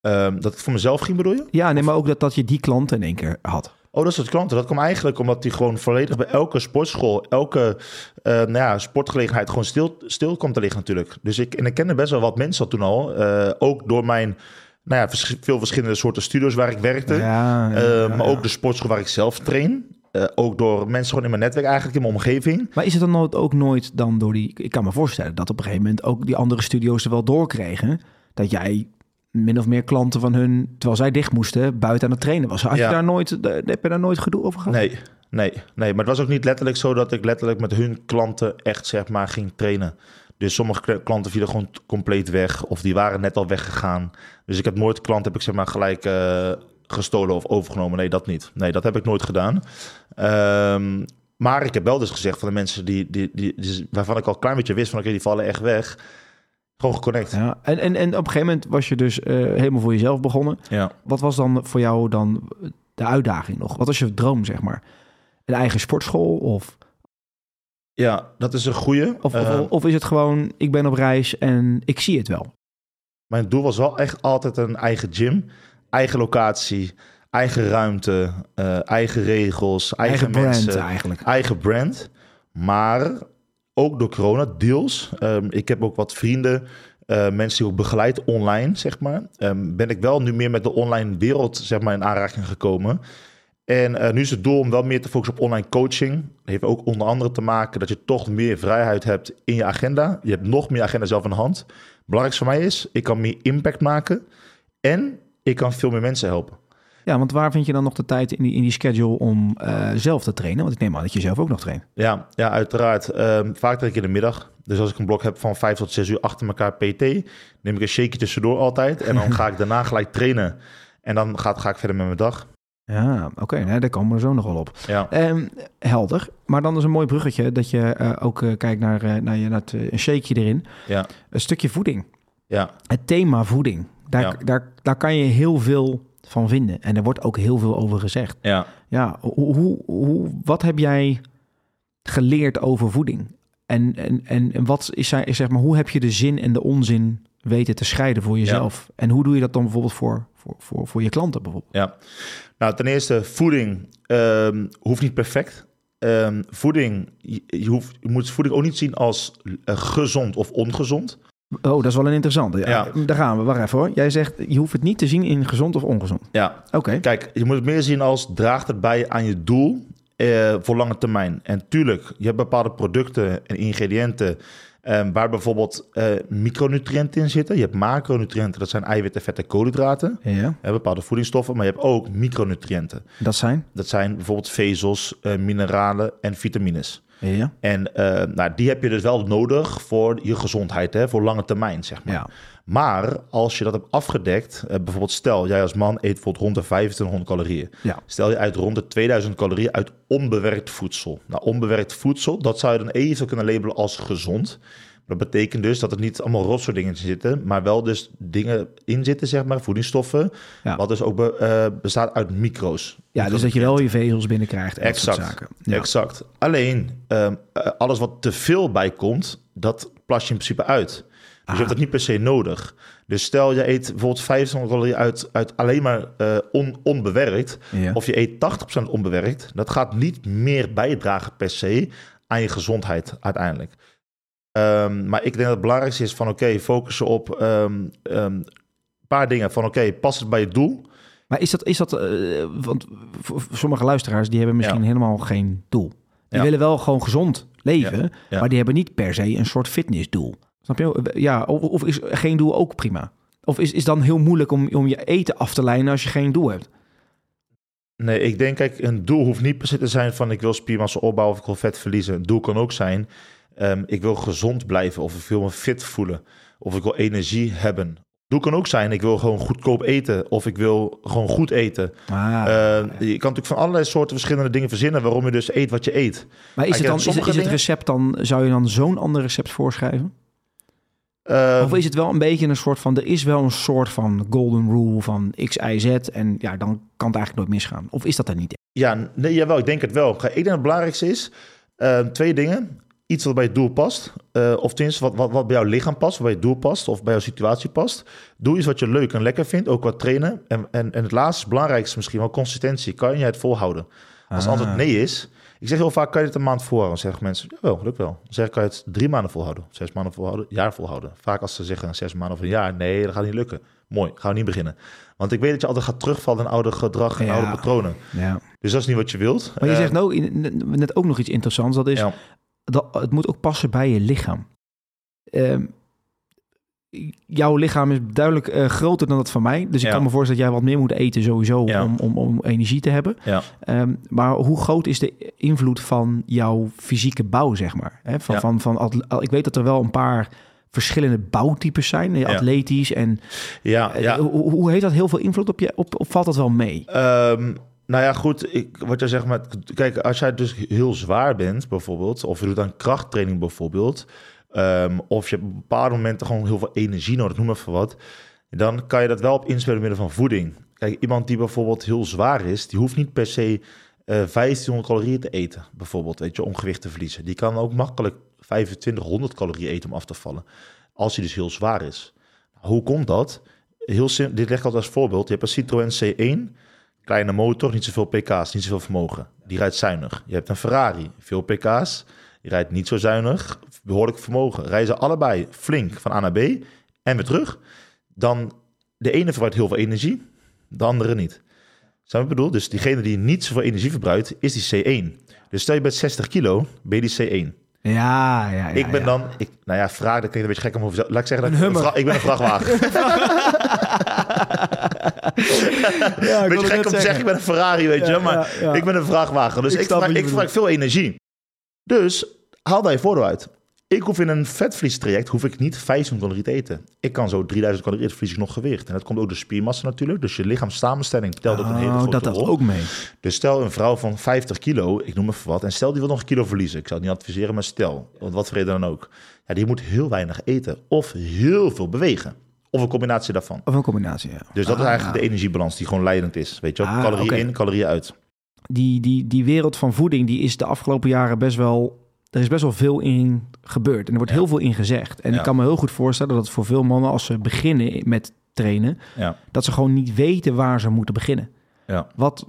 Speaker 2: Ehm, dat ik voor mezelf ging, bedoel je?
Speaker 1: Ja, nee, maar ook dat, dat je die klant in één keer had.
Speaker 2: Oh, dat is het klanten. Dat kwam eigenlijk omdat die gewoon volledig bij elke sportschool, elke eh, nou ja, sportgelegenheid gewoon stil, stil kwam te liggen natuurlijk. Dus ik, en ik kende best wel wat mensen toen al. eh, ook door mijn, nou ja, vers- veel verschillende soorten studio's waar ik werkte.
Speaker 1: Ja, ja,
Speaker 2: Eh,
Speaker 1: ja,
Speaker 2: maar ook de sportschool waar ik zelf train. Eh, ook door mensen gewoon in mijn netwerk eigenlijk, in mijn omgeving.
Speaker 1: Maar is het dan nooit- ook nooit dan door die... Ik kan me voorstellen dat op een gegeven moment ook die andere studio's er wel doorkregen. Dat jij min of meer klanten van hun, terwijl zij dicht moesten, buiten aan het trainen was. Had je daar nooit, heb je daar nooit gedoe over gehad?
Speaker 2: Nee, nee, nee. Maar het was ook niet letterlijk zo dat ik letterlijk met hun klanten echt zeg maar ging trainen. Dus sommige kla- klanten vielen gewoon compleet weg of die waren net al weggegaan. Dus ik heb nooit klanten heb ik zeg maar gelijk eh, gestolen of overgenomen. Nee, dat niet. Nee, dat heb ik nooit gedaan. Ehm, maar ik heb wel dus gezegd van de mensen die, die, die, die- waarvan ik al een klein beetje wist van oké, die vallen echt weg. Gewoon geconnect. Ja.
Speaker 1: Ja, en, en, en op een gegeven moment was je dus eh, helemaal voor jezelf begonnen. Wat was dan voor jou dan de uitdaging nog? Wat was je droom, zeg maar? Een eigen sportschool? Of,
Speaker 2: Ja, dat is een goede.
Speaker 1: of, of, of is het gewoon, ik ben op reis en ik zie het wel?
Speaker 2: Mijn doel was wel echt altijd een eigen gym, eigen locatie, eigen ruimte, eh, eigen regels, eigen,
Speaker 1: Eigen, brand
Speaker 2: mensen,
Speaker 1: eigenlijk.
Speaker 2: eigen brand. Maar ook door corona, deels. Ehm, ik heb ook wat vrienden eh, mensen die ook begeleid online, zeg maar. Ehm, ben ik wel nu meer met de online wereld, zeg maar, in aanraking gekomen. En eh, nu is het doel om wel meer te focussen op online coaching. Dat heeft ook onder andere te maken dat je toch meer vrijheid hebt in je agenda. Je hebt nog meer agenda zelf in de hand. Belangrijkste voor mij is, ik kan meer impact maken en ik kan veel meer mensen helpen.
Speaker 1: Ja, want waar vind je dan nog de tijd in die, in die schedule om uh, zelf te trainen? Want ik neem aan dat je zelf ook nog traint.
Speaker 2: Ja, ja uiteraard. Um, vaak train ik in de middag. Dus als ik een blok heb van vijf tot zes uur achter elkaar PT, neem ik een shake tussendoor altijd. En dan ga ik daarna gelijk trainen. En dan ga, ga ik verder met mijn dag.
Speaker 1: Ja, oké, okay, nee, daar komen we zo nog wel op.
Speaker 2: Ja.
Speaker 1: Um, helder. Maar dan is een mooi bruggetje dat je uh, ook uh, kijkt naar, uh, naar, je, naar het, een shakeje erin.
Speaker 2: Ja.
Speaker 1: Een stukje voeding.
Speaker 2: Ja.
Speaker 1: Het thema voeding. Daar,
Speaker 2: Ja.
Speaker 1: daar, daar kan je heel veel van vinden. En er wordt ook heel veel over gezegd.
Speaker 2: Ja.
Speaker 1: Ja, hoe, hoe, hoe, wat heb jij geleerd over voeding? En, en, en, en wat is, zij- zeg maar, hoe heb je de zin en de onzin weten te scheiden voor jezelf? En hoe doe je dat dan bijvoorbeeld voor, voor, voor, voor je klanten bijvoorbeeld?
Speaker 2: Ja, nou ten eerste, voeding ehm, hoeft niet perfect. Ehm, voeding, je, je hoeft, je moet voeding ook niet zien als eh, gezond of ongezond.
Speaker 1: Oh, dat is wel een interessante. Ja,
Speaker 2: Ja.
Speaker 1: Daar gaan we. Wacht even hoor. Jij zegt, je hoeft het niet te zien in gezond of ongezond.
Speaker 2: Ja,
Speaker 1: Oké.
Speaker 2: kijk, je moet het meer zien als draagt het bij aan je doel eh, voor lange termijn. En tuurlijk, je hebt bepaalde producten en ingrediënten eh, waar bijvoorbeeld eh, micronutriënten in zitten. Je hebt macronutriënten, dat zijn eiwitten, vetten, koolhydraten.
Speaker 1: Ja,
Speaker 2: Eh, bepaalde voedingsstoffen, maar je hebt ook micronutriënten.
Speaker 1: dat zijn.
Speaker 2: Dat zijn bijvoorbeeld vezels, eh, mineralen en vitamines.
Speaker 1: Ja.
Speaker 2: En eh, nou, die heb je dus wel nodig voor je gezondheid, hè, voor lange termijn, zeg maar.
Speaker 1: Ja.
Speaker 2: Maar als je dat hebt afgedekt, eh, bijvoorbeeld stel, jij als man eet bijvoorbeeld rond de 2500 calorieën.
Speaker 1: Ja.
Speaker 2: Stel je uit rond de 2000 calorieën uit onbewerkt voedsel. Nou, onbewerkt voedsel, dat zou je dan even kunnen labelen als gezond. Dat betekent dus dat er niet allemaal rotzooi dingen in zitten, maar wel dus dingen in zitten, zeg maar, voedingsstoffen,
Speaker 1: Ja.
Speaker 2: wat dus ook be- eh, bestaat uit micro's.
Speaker 1: ja, dus dat je wel je vezels binnenkrijgt.
Speaker 2: Exact.
Speaker 1: zaken. Ja.
Speaker 2: Exact. Alleen, ehm, eh, alles wat te veel bij komt, dat plas je in principe uit. Dus je
Speaker 1: Ah.
Speaker 2: hebt dat niet per se nodig. Dus stel je eet bijvoorbeeld 500 calorieën uit, uit alleen maar eh, on, onbewerkt,
Speaker 1: Ja.
Speaker 2: of je eet 80% onbewerkt, dat gaat niet meer bijdragen per se aan je gezondheid uiteindelijk. Ehm, maar ik denk dat het belangrijkste is van oké, focussen op ehm, ehm, een paar dingen. Van oké, past het bij je doel?
Speaker 1: Maar is dat, is dat eh, want sommige luisteraars die hebben misschien
Speaker 2: Ja.
Speaker 1: helemaal geen doel. Die
Speaker 2: Ja.
Speaker 1: willen wel gewoon gezond leven,
Speaker 2: ja.
Speaker 1: maar die hebben niet per se een soort fitnessdoel. Snap je? Ja, of, of is geen doel ook prima? Of is is dan heel moeilijk om, om je eten af te lijnen als je geen doel hebt?
Speaker 2: Nee, ik denk, kijk, een doel hoeft niet per se te zijn van ik wil spiermassa opbouwen of ik wil vet verliezen. Een doel kan ook zijn, ehm, ik wil gezond blijven of ik wil me fit voelen of ik wil energie hebben. Doel kan ook zijn, ik wil gewoon goedkoop eten of ik wil gewoon goed eten.
Speaker 1: Ah,
Speaker 2: Eh, je kan natuurlijk van allerlei soorten verschillende dingen verzinnen waarom je dus eet wat je eet.
Speaker 1: maar is het, dan, is, het-
Speaker 2: sommige
Speaker 1: is het
Speaker 2: dingen-
Speaker 1: recept dan, zou je dan zo'n ander recept voorschrijven?
Speaker 2: Ehm,
Speaker 1: Of is het wel een beetje een soort van, er is wel een soort van golden rule van X, Y, Z en ja, dan kan het eigenlijk nooit misgaan. Of is dat er niet?
Speaker 2: Ja, nee, jawel, ik denk het wel. Ik denk dat het belangrijkste is, ehm, twee dingen. Iets wat bij het doel past, eh, of tenminste wat, wat, wat bij jouw lichaam past, wat bij je doel past, of bij jouw situatie past. Doe iets wat je leuk en lekker vindt, ook wat trainen. En, en, en het laatste, belangrijkste misschien wel, consistentie. Kan je het volhouden? Als het
Speaker 1: Ah.
Speaker 2: antwoord nee is, ik zeg heel vaak, kan je het een maand volhouden? Dan zeggen mensen, wel, lukt wel. Dan zeg ik, kan je het drie maanden volhouden? Zes maanden volhouden? Jaar volhouden? Vaak als ze zeggen zes maanden of een jaar, nee, dat gaat niet lukken. Mooi, gaan we niet beginnen. Want ik weet dat je altijd gaat terugvallen in oude gedrag en
Speaker 1: Ja.
Speaker 2: oude patronen.
Speaker 1: Ja.
Speaker 2: Dus dat is niet wat je wilt.
Speaker 1: Maar je
Speaker 2: Eh,
Speaker 1: zegt nou, net ook nog iets interessants, dat is,
Speaker 2: ja.
Speaker 1: Dat, het moet ook passen bij je lichaam. Ehm, jouw lichaam is duidelijk eh, groter dan dat van mij. Dus ik
Speaker 2: Ja.
Speaker 1: kan me voorstellen dat jij wat meer moet eten sowieso
Speaker 2: Ja.
Speaker 1: om, om, om energie te hebben.
Speaker 2: Ja.
Speaker 1: Ehm, maar hoe groot is de invloed van jouw fysieke bouw, zeg maar? Hè, van, van, van, ik weet dat er wel een paar verschillende bouwtypes zijn.
Speaker 2: Ja.
Speaker 1: Atletisch en...
Speaker 2: Ja,
Speaker 1: eh,
Speaker 2: ja.
Speaker 1: Hoe, hoe heeft dat heel veel invloed op je? Op, of valt dat wel mee?
Speaker 2: Ehm, nou ja, goed. Ik, wat jij zegt, maar kijk, als jij dus heel zwaar bent, bijvoorbeeld, of je doet aan krachttraining bijvoorbeeld, ehm, of je hebt op bepaalde momenten gewoon heel veel energie nodig, noem maar voor wat, dan kan je dat wel op inspelen middel van voeding. Kijk, iemand die bijvoorbeeld heel zwaar is, die hoeft niet per se eh 1500 calorieën te eten, bijvoorbeeld, weet je, om gewicht te verliezen. Die kan ook makkelijk 2500 calorieën eten om af te vallen, als hij dus heel zwaar is. Hoe komt dat? Heel dit leg ik altijd als voorbeeld. Je hebt een Citroën C1, kleine motor, niet zoveel pk's, niet zoveel vermogen. Die rijdt zuinig. Je hebt een Ferrari, veel pk's, die rijdt niet zo zuinig, behoorlijk vermogen. Ze allebei flink van A naar B, en weer terug. Dan de ene verbruikt heel veel energie, de andere niet. Zou ik bedoel? Dus diegene die niet zoveel energie verbruikt, is die C1. Dus stel je bent 60 kilo, ben je die C1.
Speaker 1: Ja, ja, ja.
Speaker 2: ik ben
Speaker 1: ja.
Speaker 2: dan, ik, nou ja, vraag, dat klinkt een beetje gek om over. Laat ik zeggen, dat
Speaker 1: Een
Speaker 2: ik, vra- ik ben een vrachtwagen.
Speaker 1: Ja, ik
Speaker 2: beetje gek om te zeggen, ik ben een Ferrari, weet je, maar
Speaker 1: ja,
Speaker 2: ik ben een vrachtwagen. Dus
Speaker 1: Ik
Speaker 2: ik,
Speaker 1: je
Speaker 2: ik veel energie. Dus haal daar je voordeel uit. Ik hoef in een vetvliestraject hoef ik niet 500 calorieën te eten. Ik kan zo 3000 calorieën verlies ik nog gewicht. En dat komt ook door spiermassa natuurlijk. Dus je lichaamssamenstelling telt ook een hele
Speaker 1: Oh,
Speaker 2: grote
Speaker 1: dat dat
Speaker 2: rol.
Speaker 1: ook mee.
Speaker 2: Dus stel een vrouw van 50 kilo, ik noem even wat, en stel die wil nog een kilo verliezen. Ik zou het niet adviseren, maar stel, want wat voor reden dan ook. Ja, die moet heel weinig eten of heel veel bewegen. Of een combinatie daarvan.
Speaker 1: Of een combinatie, ja.
Speaker 2: Dus dat is
Speaker 1: Ah,
Speaker 2: eigenlijk de energiebalans die gewoon leidend is. Weet je wel,
Speaker 1: Ah,
Speaker 2: calorieën in, calorieën uit.
Speaker 1: die, die, die wereld van voeding, die is de afgelopen jaren best wel... Er is best wel veel in gebeurd. En er wordt
Speaker 2: Ja.
Speaker 1: heel veel in gezegd. En
Speaker 2: Ja.
Speaker 1: ik kan me heel goed voorstellen dat voor veel mannen, als ze beginnen met trainen, dat ze gewoon niet weten waar ze moeten beginnen.
Speaker 2: Ja.
Speaker 1: Wat,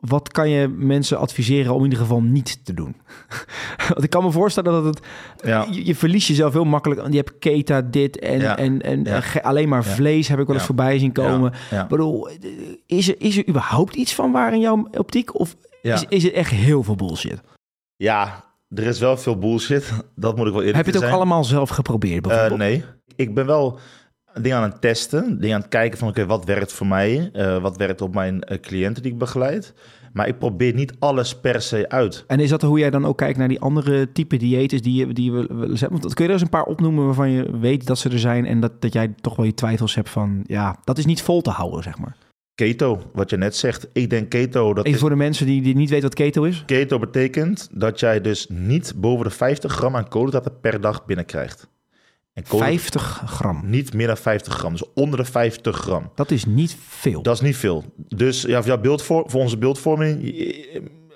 Speaker 1: wat kan je mensen adviseren om in ieder geval niet te doen? Want ik kan me voorstellen dat het...
Speaker 2: Ja.
Speaker 1: Je, je verliest jezelf heel makkelijk. Je hebt keta dit en,
Speaker 2: Ja.
Speaker 1: en, en alleen maar vlees heb ik wel eens voorbij zien komen. Ik bedoel, is er, is er überhaupt iets van waar in jouw optiek? Of is, is het echt heel veel bullshit?
Speaker 2: ja, er is wel veel bullshit. Dat moet ik wel eerlijk
Speaker 1: Heb je het ook
Speaker 2: zijn.
Speaker 1: allemaal zelf geprobeerd
Speaker 2: Eh, nee. Ik ben wel dingen aan het testen. Dingen aan het kijken van, oké, wat werkt voor mij? Eh, wat werkt op mijn eh, cliënten die ik begeleid? Maar ik probeer niet alles per se uit.
Speaker 1: En is dat hoe jij dan ook kijkt naar die andere type diëtes die je, die wel eens hebt? Want kun je er eens een paar opnoemen waarvan je weet dat ze er zijn... en dat, dat jij toch wel je twijfels hebt van... ja, dat is niet vol te houden, zeg maar.
Speaker 2: Keto, wat je net zegt. Ik denk keto, dat
Speaker 1: Even
Speaker 2: is,
Speaker 1: voor de mensen die, die niet weten wat keto is.
Speaker 2: keto betekent dat jij dus niet boven de 50 gram aan koolhydraten per dag binnenkrijgt. En koolhydraten-
Speaker 1: 50 gram.
Speaker 2: Niet meer dan 50 gram, dus onder de 50 gram.
Speaker 1: Dat is niet veel.
Speaker 2: Dat is niet veel. Dus ja, voor, jouw beeldvor- voor onze beeldvorming,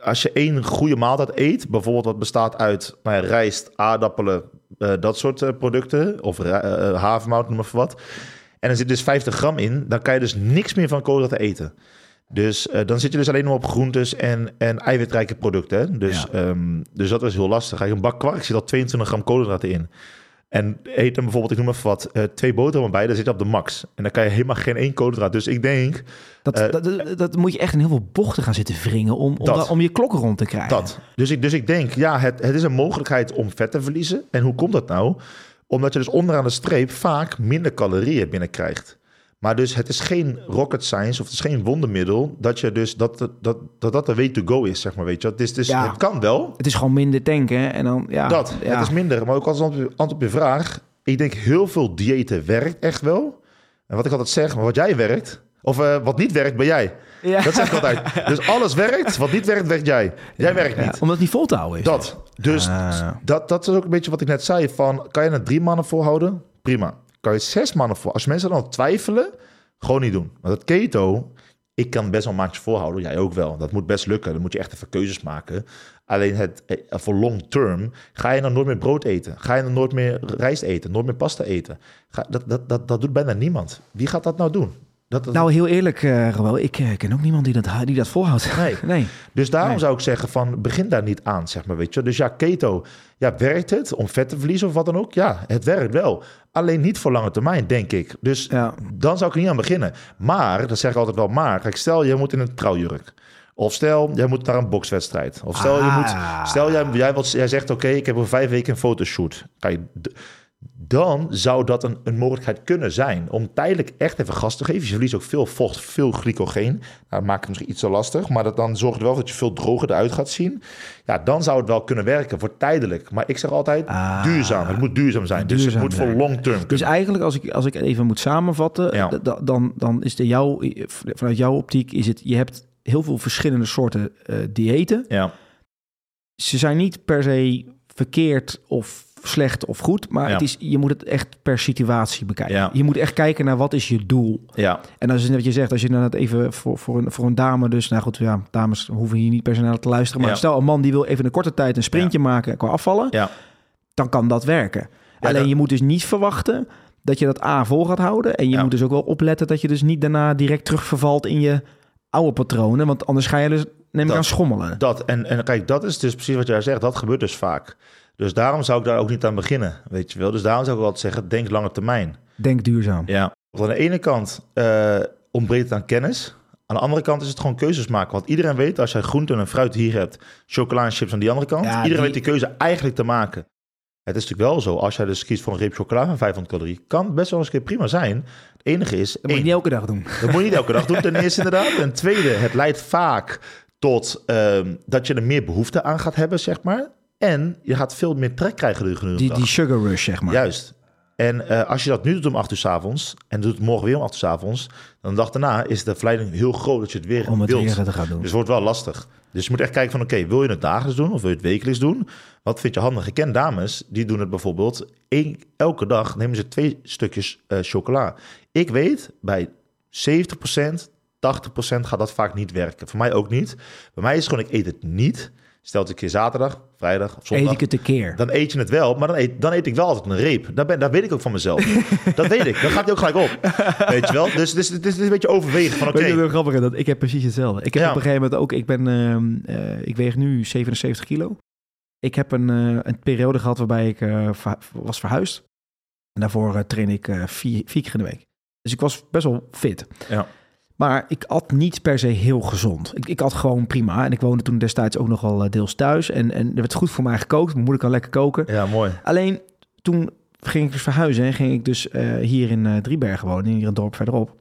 Speaker 2: als je één goede maaltijd eet, bijvoorbeeld wat bestaat uit nou ja, rijst, aardappelen, eh, dat soort eh, producten, of eh, havermout, noem maar wat. En er zit dus 50 gram in, dan kan je dus niks meer van koolhydraten eten. Dus dan zit je dus alleen nog op groentes en, en eiwitrijke producten. Hè? Dus, ehm, dus dat is heel lastig. Kijk, een bak kwark zit al 22 gram koolhydraten in. En eet dan bijvoorbeeld, ik noem even wat, eh, twee boterhammen bij, daar zit je op de max. En dan kan je helemaal geen één koolhydraat. Dus ik denk
Speaker 1: Dat,
Speaker 2: Eh,
Speaker 1: dat, dat, dat moet je echt in heel veel bochten gaan zitten wringen... om, om, da- om je klok rond te krijgen.
Speaker 2: dat. Dus ik, dus ik denk, ja, het, het is een mogelijkheid om vet te verliezen. En hoe komt dat nou? Omdat je dus onderaan de streep vaak minder calorieën binnenkrijgt. Maar dus het is geen rocket science of het is geen wondermiddel dat je dus dat dat, dat, dat, de way to go is, zeg maar, weet je. Het, is, dus,
Speaker 1: Ja.
Speaker 2: het kan wel,
Speaker 1: Het is gewoon minder tanken en dan... Ja,
Speaker 2: dat.
Speaker 1: ja.
Speaker 2: Het is minder. Maar ook als antwoord op je vraag, ik denk heel veel diëten werkt echt wel. En wat ik altijd zeg, maar wat jij werkt, of eh, wat niet werkt, ben jij.
Speaker 1: Ja.
Speaker 2: Dat zeg ik altijd. Dus alles werkt, wat niet werkt, werkt jij. Jij werkt
Speaker 1: Ja,
Speaker 2: niet.
Speaker 1: omdat het niet vol te houden is.
Speaker 2: Dat. Dus
Speaker 1: Ah.
Speaker 2: dat, dat is ook een beetje wat ik net zei. Van, kan je het drie mannen volhouden? Prima. Kan je zes mannen voor? Als mensen dan twijfelen, gewoon niet doen. Want het keto, ik kan best wel een maandje volhouden. Jij ook wel. Dat moet best lukken. Dan moet je echt even keuzes maken. Alleen het, eh, voor long term ga je dan nooit meer brood eten. Ga je dan nooit meer rijst eten. Nooit meer pasta eten. Ga, dat, dat, dat, dat doet bijna niemand. Wie gaat dat nou doen? Dat, dat-
Speaker 1: Nou, heel eerlijk, Roel, ik ken ook niemand die dat, die dat volhoudt.
Speaker 2: Nee.
Speaker 1: nee.
Speaker 2: Dus daarom
Speaker 1: Nee.
Speaker 2: zou ik zeggen van begin daar niet aan, zeg maar, weet je. Dus ja, keto, ja, werkt het om vet te verliezen of wat dan ook? Ja, het werkt wel. Alleen niet voor lange termijn, denk ik. Dus
Speaker 1: Ja.
Speaker 2: dan zou ik er niet aan beginnen. Maar, dat zeg ik altijd wel maar. Kijk, stel je moet in een trouwjurk. Of stel, jij moet naar een bokswedstrijd. Of stel, je
Speaker 1: Ah.
Speaker 2: moet, stel jij, jij, wilt, jij zegt, oké, ik heb over vijf weken een fotoshoot. Kijk, dan zou dat een, een mogelijkheid kunnen zijn om tijdelijk echt even gas te geven. Je verliest ook veel vocht, veel glycogeen. Nou, dat maakt het misschien iets te lastig, maar dat dan zorgt wel dat je veel droger eruit gaat zien. Ja, dan zou het wel kunnen werken voor tijdelijk. Maar ik zeg altijd
Speaker 1: Ah.
Speaker 2: duurzaam. Het moet duurzaam zijn. dus het moet voor long term
Speaker 1: Dus
Speaker 2: kunnen.
Speaker 1: eigenlijk, als ik, als ik het even moet samenvatten,
Speaker 2: Ja.
Speaker 1: dan, dan is de jouw, vanuit jouw optiek is het, je hebt heel veel verschillende soorten eh diëten.
Speaker 2: Ja,
Speaker 1: Ze zijn niet per se verkeerd of slecht of goed, maar
Speaker 2: Ja.
Speaker 1: het is, je moet het echt per situatie bekijken.
Speaker 2: Ja.
Speaker 1: Je moet echt kijken naar wat is je doel.
Speaker 2: ja,
Speaker 1: En als je wat je zegt, als je dan het even voor, voor, een, voor een dame, dus nou goed, ja, dames hoeven hier niet per se naar te luisteren, maar
Speaker 2: Ja.
Speaker 1: stel een man die wil even een korte tijd een sprintje maken qua afvallen,
Speaker 2: ja.
Speaker 1: dan kan dat werken. Alleen
Speaker 2: dat-
Speaker 1: je moet dus niet verwachten dat je dat A vol gaat houden. En je moet dus ook wel opletten dat je dus niet daarna direct terugvervalt in je oude patronen. Want anders ga je dus neem ik
Speaker 2: Dat-
Speaker 1: aan schommelen.
Speaker 2: Dat, en, en kijk, dat is dus precies wat jij zegt. Dat gebeurt dus vaak. Dus daarom zou ik daar ook niet aan beginnen, weet je wel. Dus daarom zou ik altijd zeggen, denk lange termijn.
Speaker 1: Denk duurzaam.
Speaker 2: Ja. Want aan de ene kant eh, ontbreekt het aan kennis. Aan de andere kant is het gewoon keuzes maken. Want iedereen weet, als jij groente en fruit hier hebt... chocola en chips aan die andere kant...
Speaker 1: Ja,
Speaker 2: iedereen
Speaker 1: die-
Speaker 2: weet die keuze eigenlijk te maken. Het is natuurlijk wel zo, als jij dus kiest voor een reep chocola van 500 calorieën... kan het best wel eens een keer prima zijn. Het enige is...
Speaker 1: Dat moet je niet elke dag doen.
Speaker 2: dat moet je niet elke dag doen, ten eerste inderdaad. Ten tweede, het leidt vaak tot ehm, dat je er meer behoefte aan gaat hebben, zeg maar. En je gaat veel meer trek krijgen de
Speaker 1: Die,
Speaker 2: dag.
Speaker 1: die sugar rush, zeg maar.
Speaker 2: Juist. En eh, als je dat nu doet om 8 uur s avonds en doet het morgen weer om 8 uur s avonds, dan de dag daarna is de verleiding heel groot dat je het weer
Speaker 1: Om het
Speaker 2: wilt.
Speaker 1: weer te gaan doen.
Speaker 2: Dus het wordt wel lastig. Dus je moet echt kijken van, oké, wil je het dagelijks doen of wil je het wekelijks doen? Wat vind je handig? Ik ken dames, die doen het bijvoorbeeld één, elke dag nemen ze twee stukjes eh, chocola. Ik weet, bij 70%, 80% gaat dat vaak niet werken. Voor mij ook niet. Bij mij is het gewoon, ik eet het niet. Stel het een keer zaterdag, vrijdag of zondag.
Speaker 1: Eet ik het een keer.
Speaker 2: Dan eet je het wel, maar dan eet, dan eet ik wel altijd een reep. Dat, ben, dat weet ik ook van mezelf. dat weet ik. Dan gaat hij ook gelijk op. Weet je wel? Dus, dus het is een beetje overwegen van oké.
Speaker 1: Wat heel grappig? Dat ik heb precies hetzelfde. Ik heb
Speaker 2: Ja.
Speaker 1: op een gegeven moment ook, ik ben, ehm, eh, ik weeg nu 77 kilo. Ik heb een, eh, een periode gehad waarbij ik eh, was verhuisd. En daarvoor train ik vier, vier keer in de week. Dus ik was best wel fit.
Speaker 2: Ja.
Speaker 1: Maar ik at niet per se heel gezond. Ik, ik at gewoon prima. En ik woonde toen destijds ook nog wel eh, deels thuis. En, en er werd goed voor mij gekookt. Mijn moeder kan lekker koken.
Speaker 2: Ja, mooi.
Speaker 1: Alleen toen ging ik dus verhuizen en ging ik dus eh, hier in eh Driebergen wonen, hier een dorp verderop.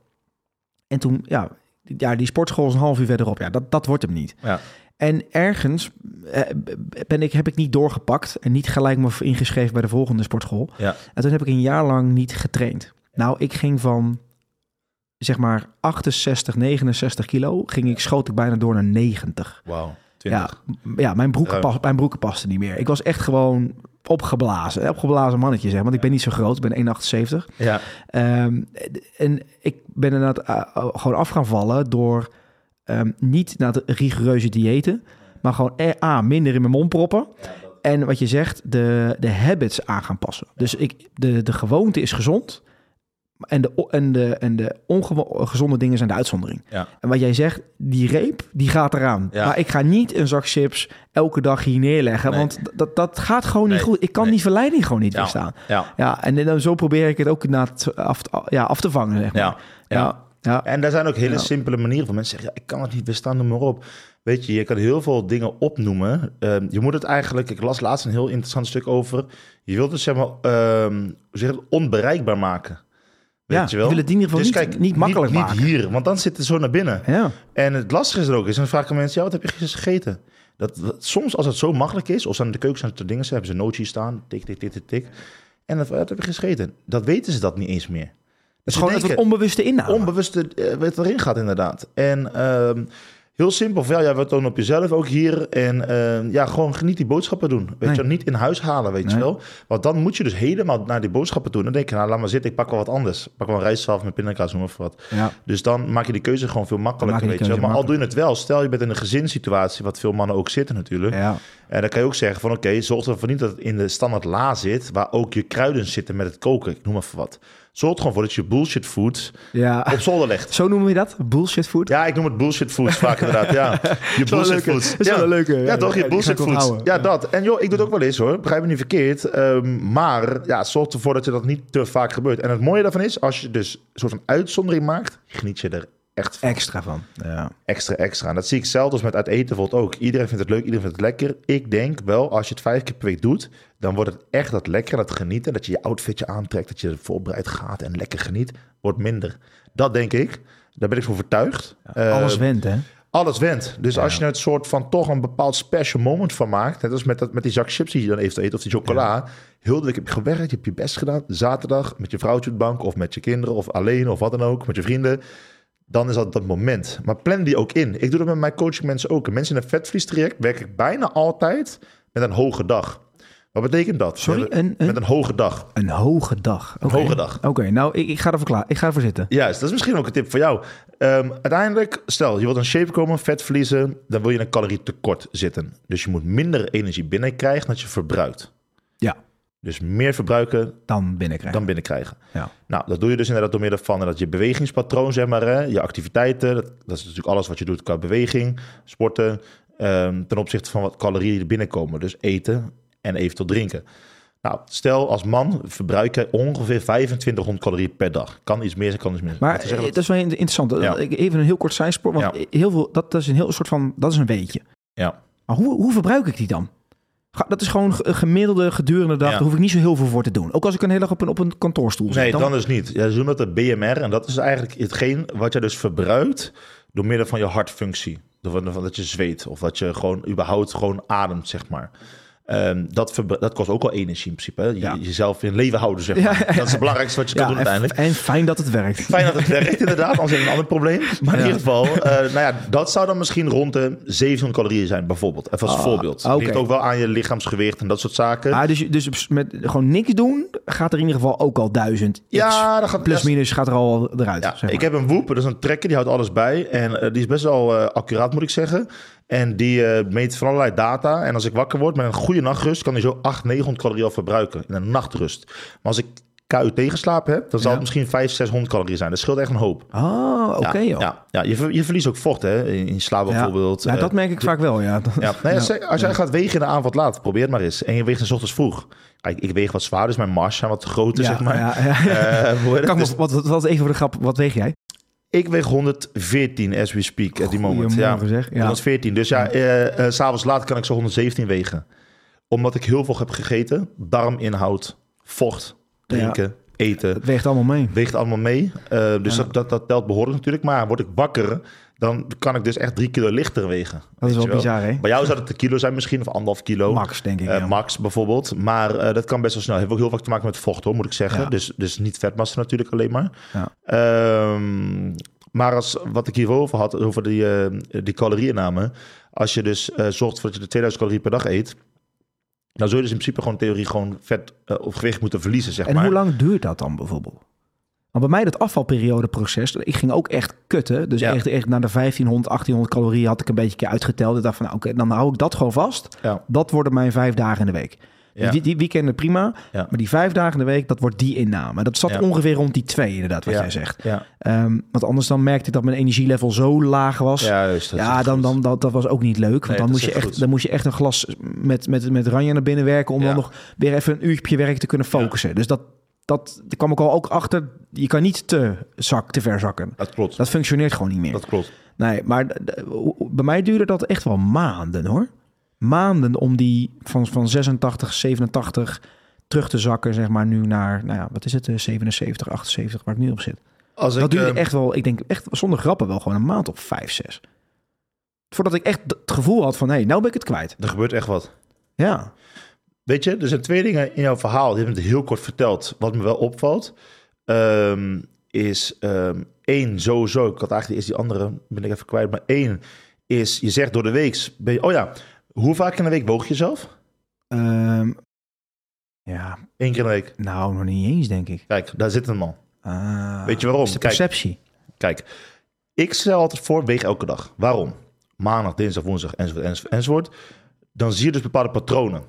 Speaker 1: En toen, ja, die- ja, die sportschool is een half uur verderop. Ja, dat, dat wordt hem niet.
Speaker 2: Ja.
Speaker 1: En ergens ben ik, heb ik niet doorgepakt en niet gelijk me ingeschreven bij de volgende sportschool.
Speaker 2: Ja.
Speaker 1: En toen heb ik een jaar lang niet getraind. Nou, ik ging van zeg maar 68, 69 kilo, ging ik, schoot ik bijna door naar 90.
Speaker 2: Wauw.
Speaker 1: Ja,
Speaker 2: 20.
Speaker 1: m- ja mijn, broeken pas, mijn broeken pasten niet meer. Ik was echt gewoon opgeblazen. Opgeblazen mannetje, zeg. Want ik ben niet zo groot. Ik ben 1,78.
Speaker 2: Ja.
Speaker 1: Ehm, en ik ben inderdaad uh, uh, gewoon af gaan vallen door ehm, niet naar de rigoureuze diëten, maar gewoon eh, A, minder in mijn mond proppen. En wat je zegt, de, de habits aan gaan passen. Dus ik, de, de gewoonte is gezond. En de, en de, en de ongezonde dingen zijn de uitzondering.
Speaker 2: Ja.
Speaker 1: En wat jij zegt, die reep, die gaat eraan.
Speaker 2: Ja.
Speaker 1: Maar ik ga niet een zak chips elke dag hier neerleggen.
Speaker 2: Nee.
Speaker 1: Want dat, dat gaat gewoon niet goed. Ik kan
Speaker 2: Nee.
Speaker 1: die verleiding gewoon niet
Speaker 2: Ja.
Speaker 1: weerstaan.
Speaker 2: Ja.
Speaker 1: Ja, en dan zo probeer ik het ook na het af, ja, af te vangen, zeg maar.
Speaker 2: Ja.
Speaker 1: ja. ja.
Speaker 2: En daar zijn ook hele
Speaker 1: Ja.
Speaker 2: simpele manieren van mensen zeggen, ja, ik kan het niet weerstaan, noem maar op. Weet je, je kan heel veel dingen opnoemen. Ehm, je moet het eigenlijk, ik las laatst een heel interessant stuk over. Je wilt het zeg maar, ehm, hoe zeg het, onbereikbaar maken. Weet
Speaker 1: Ja,
Speaker 2: je wel?
Speaker 1: je wil het in ieder geval
Speaker 2: dus
Speaker 1: niet-
Speaker 2: kijk,
Speaker 1: niet makkelijk
Speaker 2: niet,
Speaker 1: maken.
Speaker 2: Niet hier, want dan zit het zo naar binnen.
Speaker 1: Ja.
Speaker 2: En het lastige is er ook is, dan vragen mensen, ja, wat heb je gisteren gegeten? Dat, dat- soms als het zo makkelijk is, of ze aan de keuken zijn er dingen, ze hebben ze nootjes staan, tik, tik, tik, tik, tik. En dan, wat heb je gegeten? Dat weten ze dat niet eens meer.
Speaker 1: Het is
Speaker 2: Ze
Speaker 1: gewoon het
Speaker 2: denken-
Speaker 1: onbewuste inhoud.
Speaker 2: onbewuste eh, wat erin gaat inderdaad. En ehm, heel simpel, van, ja, jij wat tonen op jezelf ook hier. En ehm, ja, gewoon geniet die boodschappen doen. Weet
Speaker 1: Nee.
Speaker 2: je niet in huis halen, weet je wel. Want dan moet je dus helemaal naar die boodschappen toe. Dan denk je, nou, laat maar zitten, ik pak wel wat anders. Ik pak wel een rijstwafel met pindakaas, noem maar of wat.
Speaker 1: ja.
Speaker 2: Dus dan maak je die keuze gewoon veel makkelijker, weet je wel. Maar al doe je het wel, stel je bent in een gezinssituatie, wat veel mannen ook zitten natuurlijk.
Speaker 1: ja.
Speaker 2: En dan kan je ook zeggen van, oké, zorg ervoor niet dat het in de standaard la zit, waar ook je kruiden zitten met het koken. Ik noem maar voor wat. Zorg gewoon voor dat je bullshit food
Speaker 1: ja.
Speaker 2: op zolder legt.
Speaker 1: Zo noemen we dat? Bullshit food?
Speaker 2: Ja, ik noem het bullshit foods vaak inderdaad. Ja, je bullshit foods.
Speaker 1: Dat is wel een leuke.
Speaker 2: Ja, toch? Je bullshit
Speaker 1: onthouden.
Speaker 2: Ja, dat. En joh, ik doe het ook wel eens hoor. Begrijp me niet verkeerd. Ehm, maar ja, zorg ervoor dat je dat niet te vaak gebeurt. En het mooie daarvan is, als je dus een soort van uitzondering maakt, geniet je er echt.
Speaker 1: Extra van. Ja.
Speaker 2: extra extra. En dat zie ik zelfs met uit eten bijvoorbeeld ook. Iedereen vindt het leuk, iedereen vindt het lekker. Ik denk wel, als je het vijf keer per week doet, dan wordt het echt dat lekker, dat genieten. Dat je je outfitje aantrekt, dat je er voorbereid gaat en lekker geniet, wordt minder. Dat denk ik. Daar ben ik voor overtuigd. Eh,
Speaker 1: Alles went, hè?
Speaker 2: alles went. Dus als je er het soort van toch een bepaald special moment van maakt, net als met, dat, met die zak chips die je dan even eet, of die chocola, heel de week heb je gewerkt, je hebt je best gedaan, zaterdag met je vrouwtje op de bank, of met je kinderen, of alleen, of wat dan ook, met je vrienden, dan is dat dat moment. Maar plan die ook in. Ik doe dat met mijn coaching mensen ook. En Mensen in een vetvliestraject werk ik bijna altijd met een hoge dag. Wat betekent dat?
Speaker 1: Sorry,
Speaker 2: hebben-
Speaker 1: een- een-
Speaker 2: Met een hoge dag.
Speaker 1: Een hoge dag. Oké.
Speaker 2: hoge dag.
Speaker 1: Oké, nou, ik, ik ga ervoor klaar. Ik ga ervoor zitten.
Speaker 2: Juist, dat is misschien ook een tip voor jou. Ehm, uiteindelijk, stel je wilt een shape komen, vet verliezen, dan wil je een calorietekort zitten. Dus je moet minder energie binnenkrijgen dan je verbruikt. Dus meer verbruiken
Speaker 1: Dan binnenkrijgen.
Speaker 2: dan binnenkrijgen.
Speaker 1: Ja.
Speaker 2: Nou, dat doe je dus inderdaad door middel van dat je bewegingspatroon, zeg maar, hè, je activiteiten. Dat, dat is natuurlijk alles wat je doet qua beweging, sporten, ehm, ten opzichte van wat calorieën die binnenkomen. Dus eten en eventueel drinken. Nou, stel als man verbruik je ongeveer 2500 calorieën per dag. Kan iets meer zijn, kan iets minder.
Speaker 1: Maar eh, dat is wel interessant.
Speaker 2: Ja.
Speaker 1: Even een heel kort zijspoor. Want
Speaker 2: Ja.
Speaker 1: heel veel, dat, dat is een heel soort van, dat is een weetje.
Speaker 2: Ja.
Speaker 1: Maar hoe, hoe verbruik ik die dan? Dat is gewoon gemiddelde gedurende dag.
Speaker 2: Ja.
Speaker 1: Daar hoef ik niet zo heel veel voor te doen. Ook als ik een hele dag op een, op een kantoorstoel zit.
Speaker 2: Nee,
Speaker 1: dan,
Speaker 2: dan dus niet. Ja, ze noemen dat de BMR. En dat is eigenlijk hetgeen wat je dus verbruikt door middel van je hartfunctie. Door van dat je zweet of dat je gewoon überhaupt gewoon ademt, zeg maar. Ehm, dat, dat kost ook wel energie in principe. hè. Je,
Speaker 1: Ja.
Speaker 2: Jezelf in leven houden, zeg maar.
Speaker 1: ja.
Speaker 2: Dat is het belangrijkste wat je kan doen
Speaker 1: en,
Speaker 2: uiteindelijk.
Speaker 1: en fijn dat het werkt.
Speaker 2: Fijn dat het werkt, inderdaad. Anders heb je een ander probleem. Maar in ieder geval, eh, nou ja, dat zou dan misschien rond de 700 calorieën zijn, bijvoorbeeld. Even als
Speaker 1: Ah,
Speaker 2: voorbeeld.
Speaker 1: oké.
Speaker 2: Ligt ook wel aan je lichaamsgewicht en dat soort zaken.
Speaker 1: Ah, dus, dus met gewoon niks doen, gaat er in ieder geval ook al duizend.
Speaker 2: Ja, dat gaat
Speaker 1: Plus minus gaat er al eruit. Zeg maar.
Speaker 2: ik heb een Whoop, dat is een trekker, die houdt alles bij. En eh, die is best wel eh, accuraat, moet ik zeggen. En die eh, meet van allerlei data. En als ik wakker word met een goede nachtrust, kan die zo 800, 900 calorieën al verbruiken in een nachtrust. Maar als ik KUT tegenslapen heb, dan zal
Speaker 1: Ja.
Speaker 2: het misschien 500, 600 calorieën zijn. Dat scheelt echt een hoop.
Speaker 1: Ah, oké
Speaker 2: ja,
Speaker 1: joh.
Speaker 2: ja, ja, je, ver- je verliest ook vocht hè, in, in slaap bijvoorbeeld.
Speaker 1: Ja,
Speaker 2: Eh,
Speaker 1: dat merk ik vaak wel, ja.
Speaker 2: ja. Nee, als, als jij gaat wegen in de avond laat, probeer het maar eens. En je weegt in 's ochtends vroeg. Kijk, ik weeg wat zwaar, dus mijn mars zijn wat te groter, zeg maar.
Speaker 1: ja, ja.
Speaker 2: Eh?
Speaker 1: Kan
Speaker 2: Dus
Speaker 1: wat, wat, wat even voor de grap, wat weeg jij?
Speaker 2: Ik weeg 114 as we speak at die moment. Ja.
Speaker 1: Goedemorgen, zeg. Ja.
Speaker 2: 114. Dus ja, eh, eh, s'avonds laat kan ik zo 117 wegen. Omdat ik heel veel heb gegeten. Darminhoud, vocht, drinken, eten.
Speaker 1: Het weegt allemaal mee.
Speaker 2: Weegt allemaal mee. Eh, dus
Speaker 1: Ja.
Speaker 2: dat, dat, dat telt behoorlijk natuurlijk. Maar word ik wakker, dan kan ik dus echt drie kilo lichter wegen.
Speaker 1: Dat is wel bizar, hè?
Speaker 2: Bij jou zou het een kilo zijn misschien, of anderhalf kilo.
Speaker 1: Max, denk ik.
Speaker 2: Eh,
Speaker 1: ja.
Speaker 2: max bijvoorbeeld. Maar eh, dat kan best wel snel. Heeft ook heel vaak te maken met vocht, hoor, moet ik zeggen.
Speaker 1: Ja.
Speaker 2: Dus, dus niet vetmassa natuurlijk alleen maar.
Speaker 1: Ja.
Speaker 2: Ehm, maar als, wat ik hierover had, over die, eh die calorieinname. Als je dus zorgt voor dat je de 2000 calorieën per dag eet. Dan zul je dus in principe gewoon theorie gewoon vet of gewicht moeten verliezen, zeg
Speaker 1: En
Speaker 2: maar.
Speaker 1: hoe lang duurt dat dan bijvoorbeeld? Want bij mij dat afvalperiodeproces, ik ging ook echt kutten. Dus
Speaker 2: Ja.
Speaker 1: echt, echt naar de 1500, 1800 calorieën had ik een beetje uitgeteld. Ik dacht van, nou, oké, dan hou ik dat gewoon vast.
Speaker 2: Ja.
Speaker 1: Dat worden mijn vijf dagen in de week.
Speaker 2: Ja.
Speaker 1: Die, die weekenden prima,
Speaker 2: Ja.
Speaker 1: maar die vijf dagen in de week, dat wordt die inname. Dat zat ongeveer rond die twee, inderdaad, wat jij zegt.
Speaker 2: Ja,
Speaker 1: Ehm, want anders dan merkte ik dat mijn energielevel zo laag was.
Speaker 2: ja, juist, dat
Speaker 1: ja, dan, dan dat, dat was ook niet leuk. Want
Speaker 2: Nee,
Speaker 1: dan, moest je
Speaker 2: echt goed.
Speaker 1: dan moest je echt een glas met, met, met ranja naar binnen werken... om dan nog weer even een uurtje werk te kunnen focussen. Dus dat, dat daar kwam ik al ook achter. Je kan niet te, zak, te ver zakken.
Speaker 2: Dat klopt.
Speaker 1: Dat functioneert gewoon niet meer.
Speaker 2: Dat klopt.
Speaker 1: Nee, maar bij mij duurde dat echt wel maanden hoor. Maanden om die van, van 86, 87 terug te zakken, zeg maar, nu naar, nou ja, wat is het, eh, 77, 78, waar ik nu op zit.
Speaker 2: Als
Speaker 1: dat
Speaker 2: ik,
Speaker 1: duurde
Speaker 2: eh,
Speaker 1: echt wel, ik denk echt zonder grappen wel gewoon een maand of 5, 6. Voordat ik echt het gevoel had van, hé, hey, nou ben ik het kwijt.
Speaker 2: Er gebeurt echt wat.
Speaker 1: Ja,
Speaker 2: Weet je, er zijn twee dingen in jouw verhaal. Die heb het heel kort verteld. Wat me wel opvalt, ehm, is ehm, één, sowieso. Ik had eigenlijk eerst die andere, ben ik even kwijt. Maar één is, je zegt door de week, ben je, oh ja, hoe vaak in de week woog je jezelf?
Speaker 1: Ehm, ja,
Speaker 2: Eén keer in de week.
Speaker 1: nou nog niet eens, denk ik.
Speaker 2: Kijk, daar zit hem al.
Speaker 1: Ah,
Speaker 2: Weet je waarom?
Speaker 1: is de
Speaker 2: Kijk.
Speaker 1: perceptie.
Speaker 2: Kijk, ik stel altijd voor, weeg elke dag. Waarom? Maandag, dinsdag, woensdag, enzovoort, enzovoort, enzovoort. Dan zie je dus bepaalde patronen.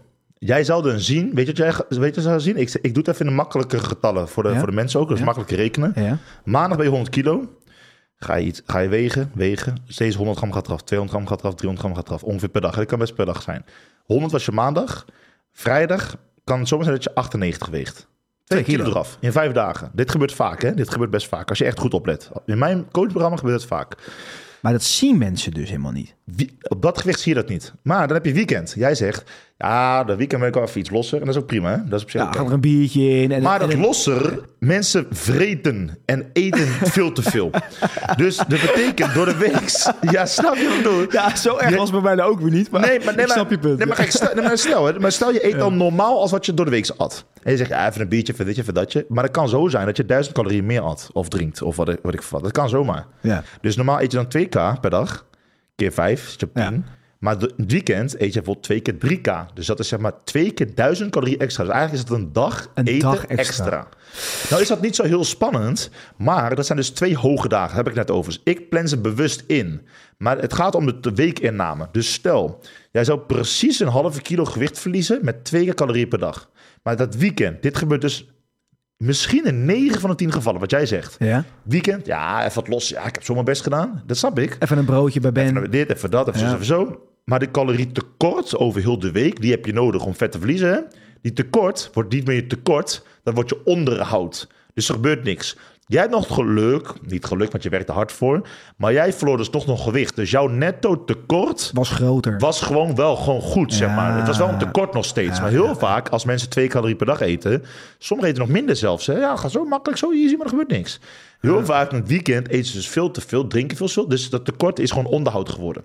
Speaker 2: Jij zou dan zien, weet je wat jij weet je zou zien? Ik, ik doe het even in de makkelijke getallen voor de,
Speaker 1: Ja.
Speaker 2: voor de mensen ook. Is
Speaker 1: Ja.
Speaker 2: makkelijk rekenen.
Speaker 1: Ja,
Speaker 2: Maandag ben je 100 kilo. Ga je, iets, ga je wegen, wegen. Steeds 100 gram gaat eraf, 200 gram gaat eraf, 300 gram gaat eraf. Ongeveer per dag. Dat kan best per dag zijn. 100 was je maandag. Vrijdag kan het zomaar zijn dat je 98 weegt. Twee
Speaker 1: Twee
Speaker 2: kilo
Speaker 1: kilo.
Speaker 2: eraf in vijf dagen. Dit gebeurt vaak, hè? Dit gebeurt best vaak. Als je echt goed oplet. In mijn coachprogramma gebeurt het vaak.
Speaker 1: maar dat zien mensen dus helemaal niet.
Speaker 2: Wie- op dat gewicht zie je dat niet. Maar dan heb je weekend. Jij zegt, ja, de weekend ben ik wel even iets losser. En dat is ook prima, hè? Dat is op zich
Speaker 1: Ja, gaat er een biertje in. En,
Speaker 2: Maar
Speaker 1: en-
Speaker 2: dat losser, mensen vreten en eten veel te veel. Dus dat betekent door de week... Ja, snap je wat ik bedoel?
Speaker 1: Ja, zo erg
Speaker 2: Je-
Speaker 1: was bij mij nou ook weer niet. Maar
Speaker 2: Nee, maar, nee,
Speaker 1: snap je punt.
Speaker 2: Nee, maar, kijk, stel, nee, maar, stel, hè, maar stel je eet dan normaal als wat je door de week at. En je zegt, ja, even een biertje, even ditje, even datje. Maar het kan zo zijn dat je 1000 calorieën meer at of drinkt. Of wat, ik- wat ik wat. Dat kan zomaar.
Speaker 1: Ja.
Speaker 2: Dus normaal eet je dan 2k per dag. Keer 5, zit je op 10.
Speaker 1: Ja.
Speaker 2: Maar het weekend eet je bijvoorbeeld 2 keer 3k. Dus dat is zeg maar 2 keer 1000 calorieën extra. Dus eigenlijk is het een dag
Speaker 1: Een
Speaker 2: eten
Speaker 1: dag
Speaker 2: extra.
Speaker 1: extra.
Speaker 2: Nou is dat niet zo heel spannend. Maar dat zijn dus twee hoge dagen. Daar heb ik net over. Dus ik plan ze bewust in. Maar het gaat om de weekinname. Dus stel, jij zou precies een halve kilo gewicht verliezen met 2 keer calorieën per dag. Maar dat weekend, dit gebeurt dus misschien in 9 van de 10 gevallen, wat jij zegt.
Speaker 1: Ja.
Speaker 2: Weekend, ja, even wat los. Ja, ik heb zo mijn best gedaan. Dat snap ik.
Speaker 1: Even een broodje bij Ben.
Speaker 2: Even dit, even dat, even
Speaker 1: Ja.
Speaker 2: zo, even zo. Maar de calorietekort over heel de week, die heb je nodig om vet te verliezen. Hè? Die tekort wordt niet meer je tekort, dan wordt je onderhoud. Dus er gebeurt niks. Jij hebt nog geluk, niet geluk, want je werkt er hard voor. Maar jij verloor dus toch nog gewicht. Dus jouw netto tekort
Speaker 1: Was groter.
Speaker 2: was gewoon wel gewoon goed, zeg maar. Het was wel een tekort nog steeds.
Speaker 1: Ja,
Speaker 2: maar heel
Speaker 1: ja.
Speaker 2: vaak, als mensen twee calorieën per dag eten... sommigen eten nog minder zelfs. Hè? Ja, gaat zo makkelijk, zo easy, maar er gebeurt niks. Heel vaak in het weekend eten ze dus veel te veel, drinken veel te veel. Dus dat tekort is gewoon onderhoud geworden.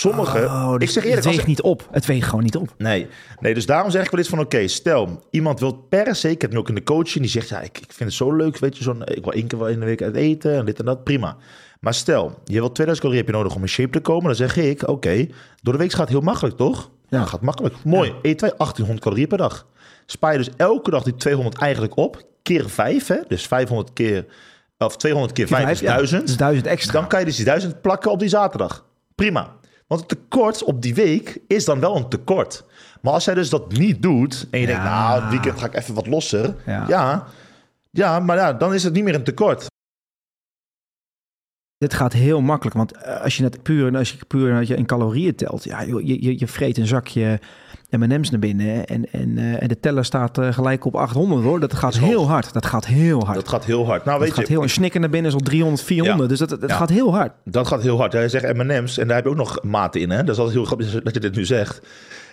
Speaker 2: Sommigen,
Speaker 1: Oh, dus
Speaker 2: ik zeg eerlijk...
Speaker 1: het weegt niet op. Het weegt gewoon niet op.
Speaker 2: Nee. nee, dus daarom zeg ik wel eens van... oké, stel, iemand wil per se... ik heb nu ook in de coaching... die zegt, ja, ik, ik vind het zo leuk... weet je, zo'n, ik wil één keer wel in de week uit eten... en dit en dat, prima. Maar stel, je wil 2000 calorieën heb je nodig om in shape te komen... dan zeg ik, oké, door de week gaat het heel makkelijk, toch? Ja,
Speaker 1: Ja.
Speaker 2: gaat makkelijk. Mooi, eet wij 1800 calorieën per dag. Spaar je dus elke dag die 200 eigenlijk op... keer 5, hè? Dus 500 keer... of 200 keer 5 is
Speaker 1: Ja,
Speaker 2: 1000...
Speaker 1: dus duizend extra.
Speaker 2: Dan kan je dus die 1000 plakken op die zaterdag. Prima. Want het tekort op die week is dan wel een tekort. Maar als jij dus dat niet doet en je denkt, nou, het weekend ga ik even wat losser.
Speaker 1: Ja.
Speaker 2: Ja, ja, maar ja, dan is het niet meer een tekort.
Speaker 1: Dit gaat heel makkelijk, want eh, als je het puur, als je puur als je in calorieën telt, ja, je, je, je vreet een zakje M&M's naar binnen en, en, eh, en de teller staat eh, gelijk op 800 hoor. Dat gaat
Speaker 2: hoog.
Speaker 1: heel hard. Dat gaat heel hard.
Speaker 2: Dat gaat heel hard. Nou,
Speaker 1: Dat
Speaker 2: weet
Speaker 1: gaat
Speaker 2: je,
Speaker 1: heel, een snikker naar binnen is al 300, 400.
Speaker 2: Ja.
Speaker 1: Dus dat, dat
Speaker 2: Ja.
Speaker 1: gaat heel hard.
Speaker 2: dat gaat heel hard. Jij zegt M&M's en daar heb je ook nog maten in, hè? Dat is altijd heel grappig dat je dit nu zegt.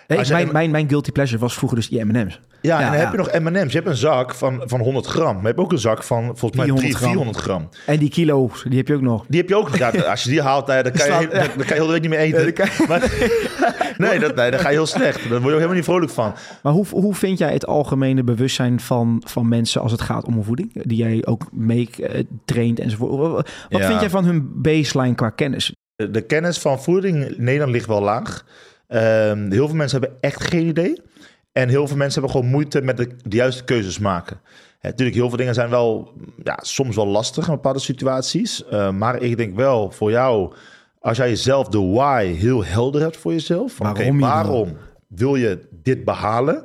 Speaker 1: Hey, mijn,
Speaker 2: M-
Speaker 1: mijn, mijn guilty pleasure was vroeger dus die M&M's.
Speaker 2: Ja,
Speaker 1: Ja,
Speaker 2: en dan
Speaker 1: ja.
Speaker 2: heb je nog M&M's. Je hebt een zak van, van 100 gram. Maar je hebt ook een zak van volgens mij
Speaker 1: 400
Speaker 2: 300,
Speaker 1: gram.
Speaker 2: 400 gram.
Speaker 1: En die kilo's, die heb je ook nog.
Speaker 2: Die heb je ook. Ja, als je die haalt, eh, dan kan je, heel- dan, dan kan je heel de week niet meer eten. Maar, nee, dat, nee, dan ga je heel slecht. Daar word je ook helemaal niet vrolijk van.
Speaker 1: Maar hoe, hoe vind jij het algemene bewustzijn van, van mensen als het gaat om voeding? Die jij ook mee eh, traint enzovoort. Wat vind jij van hun baseline qua kennis?
Speaker 2: De, de kennis van voeding in Nederland ligt wel laag. Ehm, heel veel mensen hebben echt geen idee. En heel veel mensen hebben gewoon moeite met de, de juiste keuzes maken. Hè, natuurlijk, heel veel dingen zijn wel ja, soms wel lastig in bepaalde situaties. Eh, maar ik denk wel voor jou, als jij jezelf de why heel helder hebt voor jezelf. Van,
Speaker 1: Waarom
Speaker 2: waarom wil je dit behalen?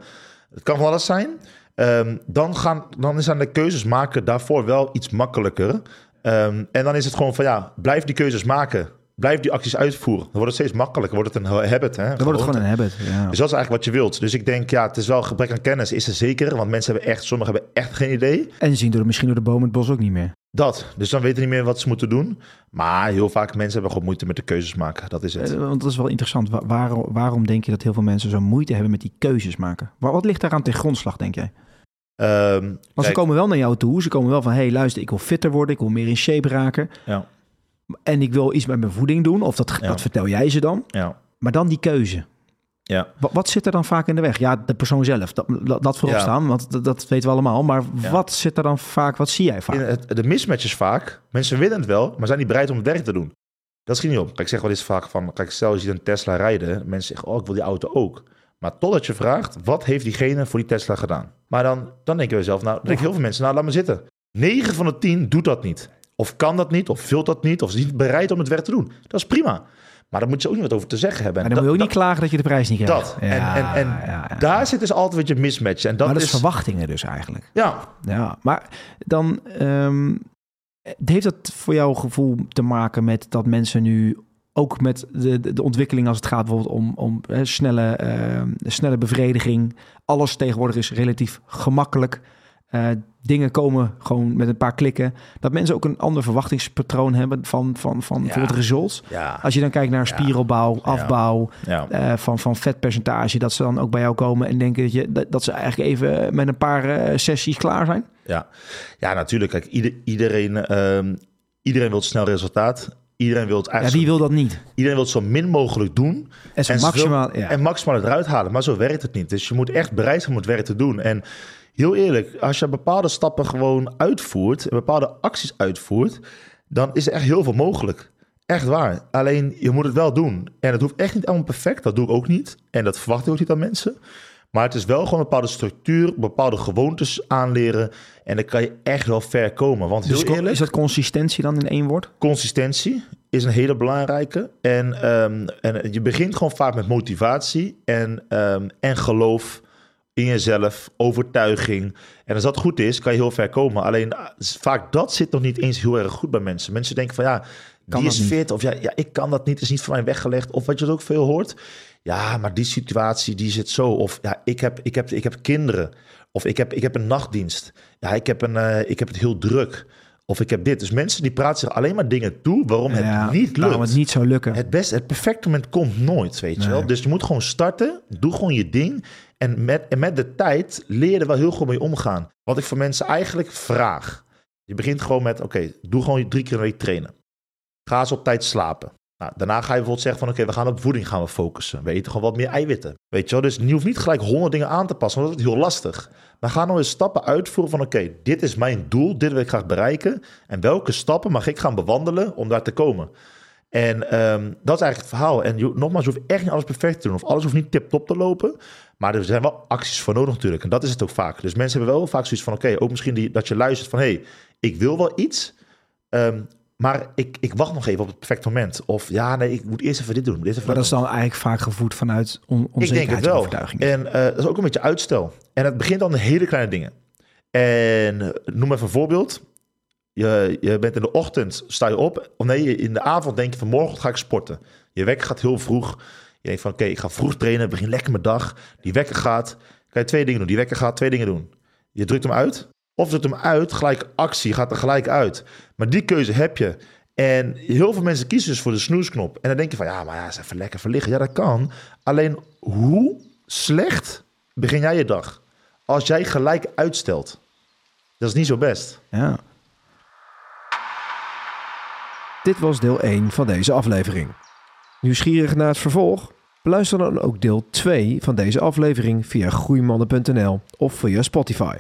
Speaker 2: Het kan van alles zijn. Ehm, dan, gaan, dan zijn de keuzes maken daarvoor wel iets makkelijker. Ehm, en dan is het gewoon van ja, blijf die keuzes maken. Blijf die acties uitvoeren. Dan wordt het steeds makkelijker. Wordt het een habit. Hè?
Speaker 1: Dan wordt het gewoon een habit. Ja.
Speaker 2: Dus dat is eigenlijk wat je wilt. Dus ik denk, ja, het is wel gebrek aan kennis. Is er zeker. Want mensen hebben echt, sommigen hebben echt geen idee.
Speaker 1: En zien door, misschien door de bomen het bos ook niet meer.
Speaker 2: Dat. Dus dan weten niet meer wat ze moeten doen. Maar heel vaak mensen hebben gewoon moeite met de keuzes maken. Dat is het.
Speaker 1: Eh, Want dat is wel interessant. Wa- waarom, waarom denk je dat heel veel mensen zo moeite hebben met die keuzes maken? Wa- Wat ligt daaraan ten grondslag, denk jij?
Speaker 2: Ehm,
Speaker 1: Want ze
Speaker 2: kijk,
Speaker 1: komen wel naar jou toe. Ze komen wel van, hey, luister, ik wil fitter worden. Ik wil meer in shape raken.
Speaker 2: Ja,
Speaker 1: En ik wil iets met mijn voeding doen. Of dat,
Speaker 2: Ja.
Speaker 1: dat vertel jij ze dan.
Speaker 2: ja,
Speaker 1: Maar dan die keuze.
Speaker 2: ja.
Speaker 1: Wat, wat zit er dan vaak in de weg? Ja, de persoon zelf. Dat, dat, dat voorop
Speaker 2: Ja.
Speaker 1: staan, want dat, dat weten we allemaal. Maar
Speaker 2: Ja.
Speaker 1: wat zit er dan vaak? Wat zie jij vaak?
Speaker 2: Het, de mismatch is vaak, mensen willen het wel, maar zijn niet bereid om het werk te doen. Dat schiet niet op. Kijk, ik zeg wel eens vaak van, kijk, stel je ziet een Tesla rijden, mensen zeggen, oh, ik wil die auto ook. Maar totdat je vraagt, wat heeft diegene voor die Tesla gedaan? Maar dan, dan denk je bij jezelf, nou, denken heel veel mensen, nou, laat me zitten. 9 van de 10 doet dat niet. Of kan dat niet, of vult dat niet, of is niet bereid om het werk te doen. Dat is prima. Maar daar moet je ook niet wat over te zeggen hebben.
Speaker 1: En dan moet je ook
Speaker 2: dat-
Speaker 1: niet klagen dat je de prijs niet krijgt.
Speaker 2: Dat. En, en, en
Speaker 1: ja, ja.
Speaker 2: daar zit dus altijd een beetje mismatch. En dat,
Speaker 1: maar dat
Speaker 2: is,
Speaker 1: is verwachtingen dus eigenlijk.
Speaker 2: Ja,
Speaker 1: Ja, maar dan ehm, heeft dat voor jouw gevoel te maken met dat mensen nu ook met de, de, de ontwikkeling als het gaat bijvoorbeeld om, om hè, snelle, ehm, snelle bevrediging. Alles tegenwoordig is relatief gemakkelijk. Eh, dingen komen gewoon met een paar klikken. Dat mensen ook een ander verwachtingspatroon hebben van, van, van bijvoorbeeld results.
Speaker 2: ja,
Speaker 1: Als je dan kijkt naar spieropbouw, afbouw,
Speaker 2: ja.
Speaker 1: eh, van, van vetpercentage, dat ze dan ook bij jou komen en denken dat, je, dat, dat ze eigenlijk even met een paar eh, sessies klaar zijn.
Speaker 2: Ja, ja natuurlijk. Kijk, ieder, iedereen, ehm, iedereen wil snel resultaat. Iedereen wil het
Speaker 1: Ja,
Speaker 2: eigenlijk
Speaker 1: wie wil dat niet?
Speaker 2: iedereen wil het zo min mogelijk doen.
Speaker 1: En zo
Speaker 2: En
Speaker 1: maximaal, ja.
Speaker 2: En maximaal het eruit halen. Maar zo werkt het niet. Dus je moet echt bereid zijn om het werk te doen. En heel eerlijk, als je bepaalde stappen gewoon uitvoert... en bepaalde acties uitvoert... dan is er echt heel veel mogelijk. Echt waar. Alleen, je moet het wel doen. En het hoeft echt niet allemaal perfect. Dat doe ik ook niet. En dat verwacht ik ook niet aan mensen. Maar het is wel gewoon een bepaalde structuur... bepaalde gewoontes aanleren... en dan kan je echt wel ver komen. Want heel
Speaker 1: Dus
Speaker 2: eerlijk...
Speaker 1: is dat consistentie dan in één woord?
Speaker 2: Consistentie is een hele belangrijke. En, ehm, en je begint gewoon vaak met motivatie en, ehm, en geloof in jezelf, overtuiging. En als dat goed is, kan je heel ver komen. Alleen eh, vaak dat zit nog niet eens heel erg goed bij mensen. Mensen denken van ja,
Speaker 1: Kan
Speaker 2: die is
Speaker 1: niet.
Speaker 2: fit. Of ja, ja, ik kan dat niet, is niet voor mij weggelegd. Of wat je ook veel hoort. Ja, maar die situatie, die zit zo. Of ja, ik heb, ik heb, ik heb kinderen. Of ik heb, ik heb een nachtdienst. Ja, ik heb, een, eh, ik heb het heel druk. Of ik heb dit. Dus mensen die praten zich alleen maar dingen toe waarom het niet
Speaker 1: waarom
Speaker 2: lukt.
Speaker 1: het niet zou lukken.
Speaker 2: Het beste, het perfecte moment komt nooit, weet je
Speaker 1: Nee.
Speaker 2: wel. Dus je moet gewoon starten, doe gewoon je ding. En met, en met de tijd leer je er wel heel goed mee omgaan. Wat ik voor mensen eigenlijk vraag. Je begint gewoon met, oké, doe gewoon drie keer een week trainen. Ga eens op tijd slapen. Nou, daarna ga je bijvoorbeeld zeggen van, oké, we gaan op voeding gaan we focussen. We eten gewoon wat meer eiwitten. Weet je wel, dus je hoeft niet gelijk honderd dingen aan te passen, want dat is heel lastig. Maar ga nou eens stappen uitvoeren van, oké, dit is mijn doel, dit wil ik graag bereiken. En welke stappen mag ik gaan bewandelen om daar te komen? En ehm, dat is eigenlijk het verhaal. En je, nogmaals, je hoeft echt niet alles perfect te doen. Of alles hoeft niet tip-top te lopen. Maar er zijn wel acties voor nodig natuurlijk. En dat is het ook vaak. Dus mensen hebben wel vaak zoiets van... Oké, ook misschien die, dat je luistert van... Hé, hey, ik wil wel iets. ehm, maar ik, ik wacht nog even op het perfecte moment. Of ja, nee, ik moet eerst even dit doen. Even
Speaker 1: Maar dat is dan eigenlijk vaak gevoed vanuit on
Speaker 2: Ik denk het wel. En eh, dat is ook een beetje uitstel. En het begint dan de hele kleine dingen. En noem even een voorbeeld. Je, bent in de ochtend, sta je op. Of nee, in de avond denk je van morgen ga ik sporten. Je wekker gaat heel vroeg. Je denkt van oké, ik ga vroeg trainen, begin lekker mijn dag. Die wekker gaat, kan je twee dingen doen. Die wekker gaat twee dingen doen. Je drukt hem uit. Of drukt hem uit, gelijk actie, gaat er gelijk uit. Maar die keuze heb je. En heel veel mensen kiezen dus voor de snoesknop. En dan denk je van, ja, maar ja, is even lekker verliggen. Ja, dat kan. Alleen, hoe slecht begin jij je dag? Als jij gelijk uitstelt. Dat is niet zo best.
Speaker 1: Ja.
Speaker 3: Dit was deel 1 van deze aflevering. Nieuwsgierig naar het vervolg? Beluister dan ook deel 2 van deze aflevering via groeimannen.nl of via Spotify.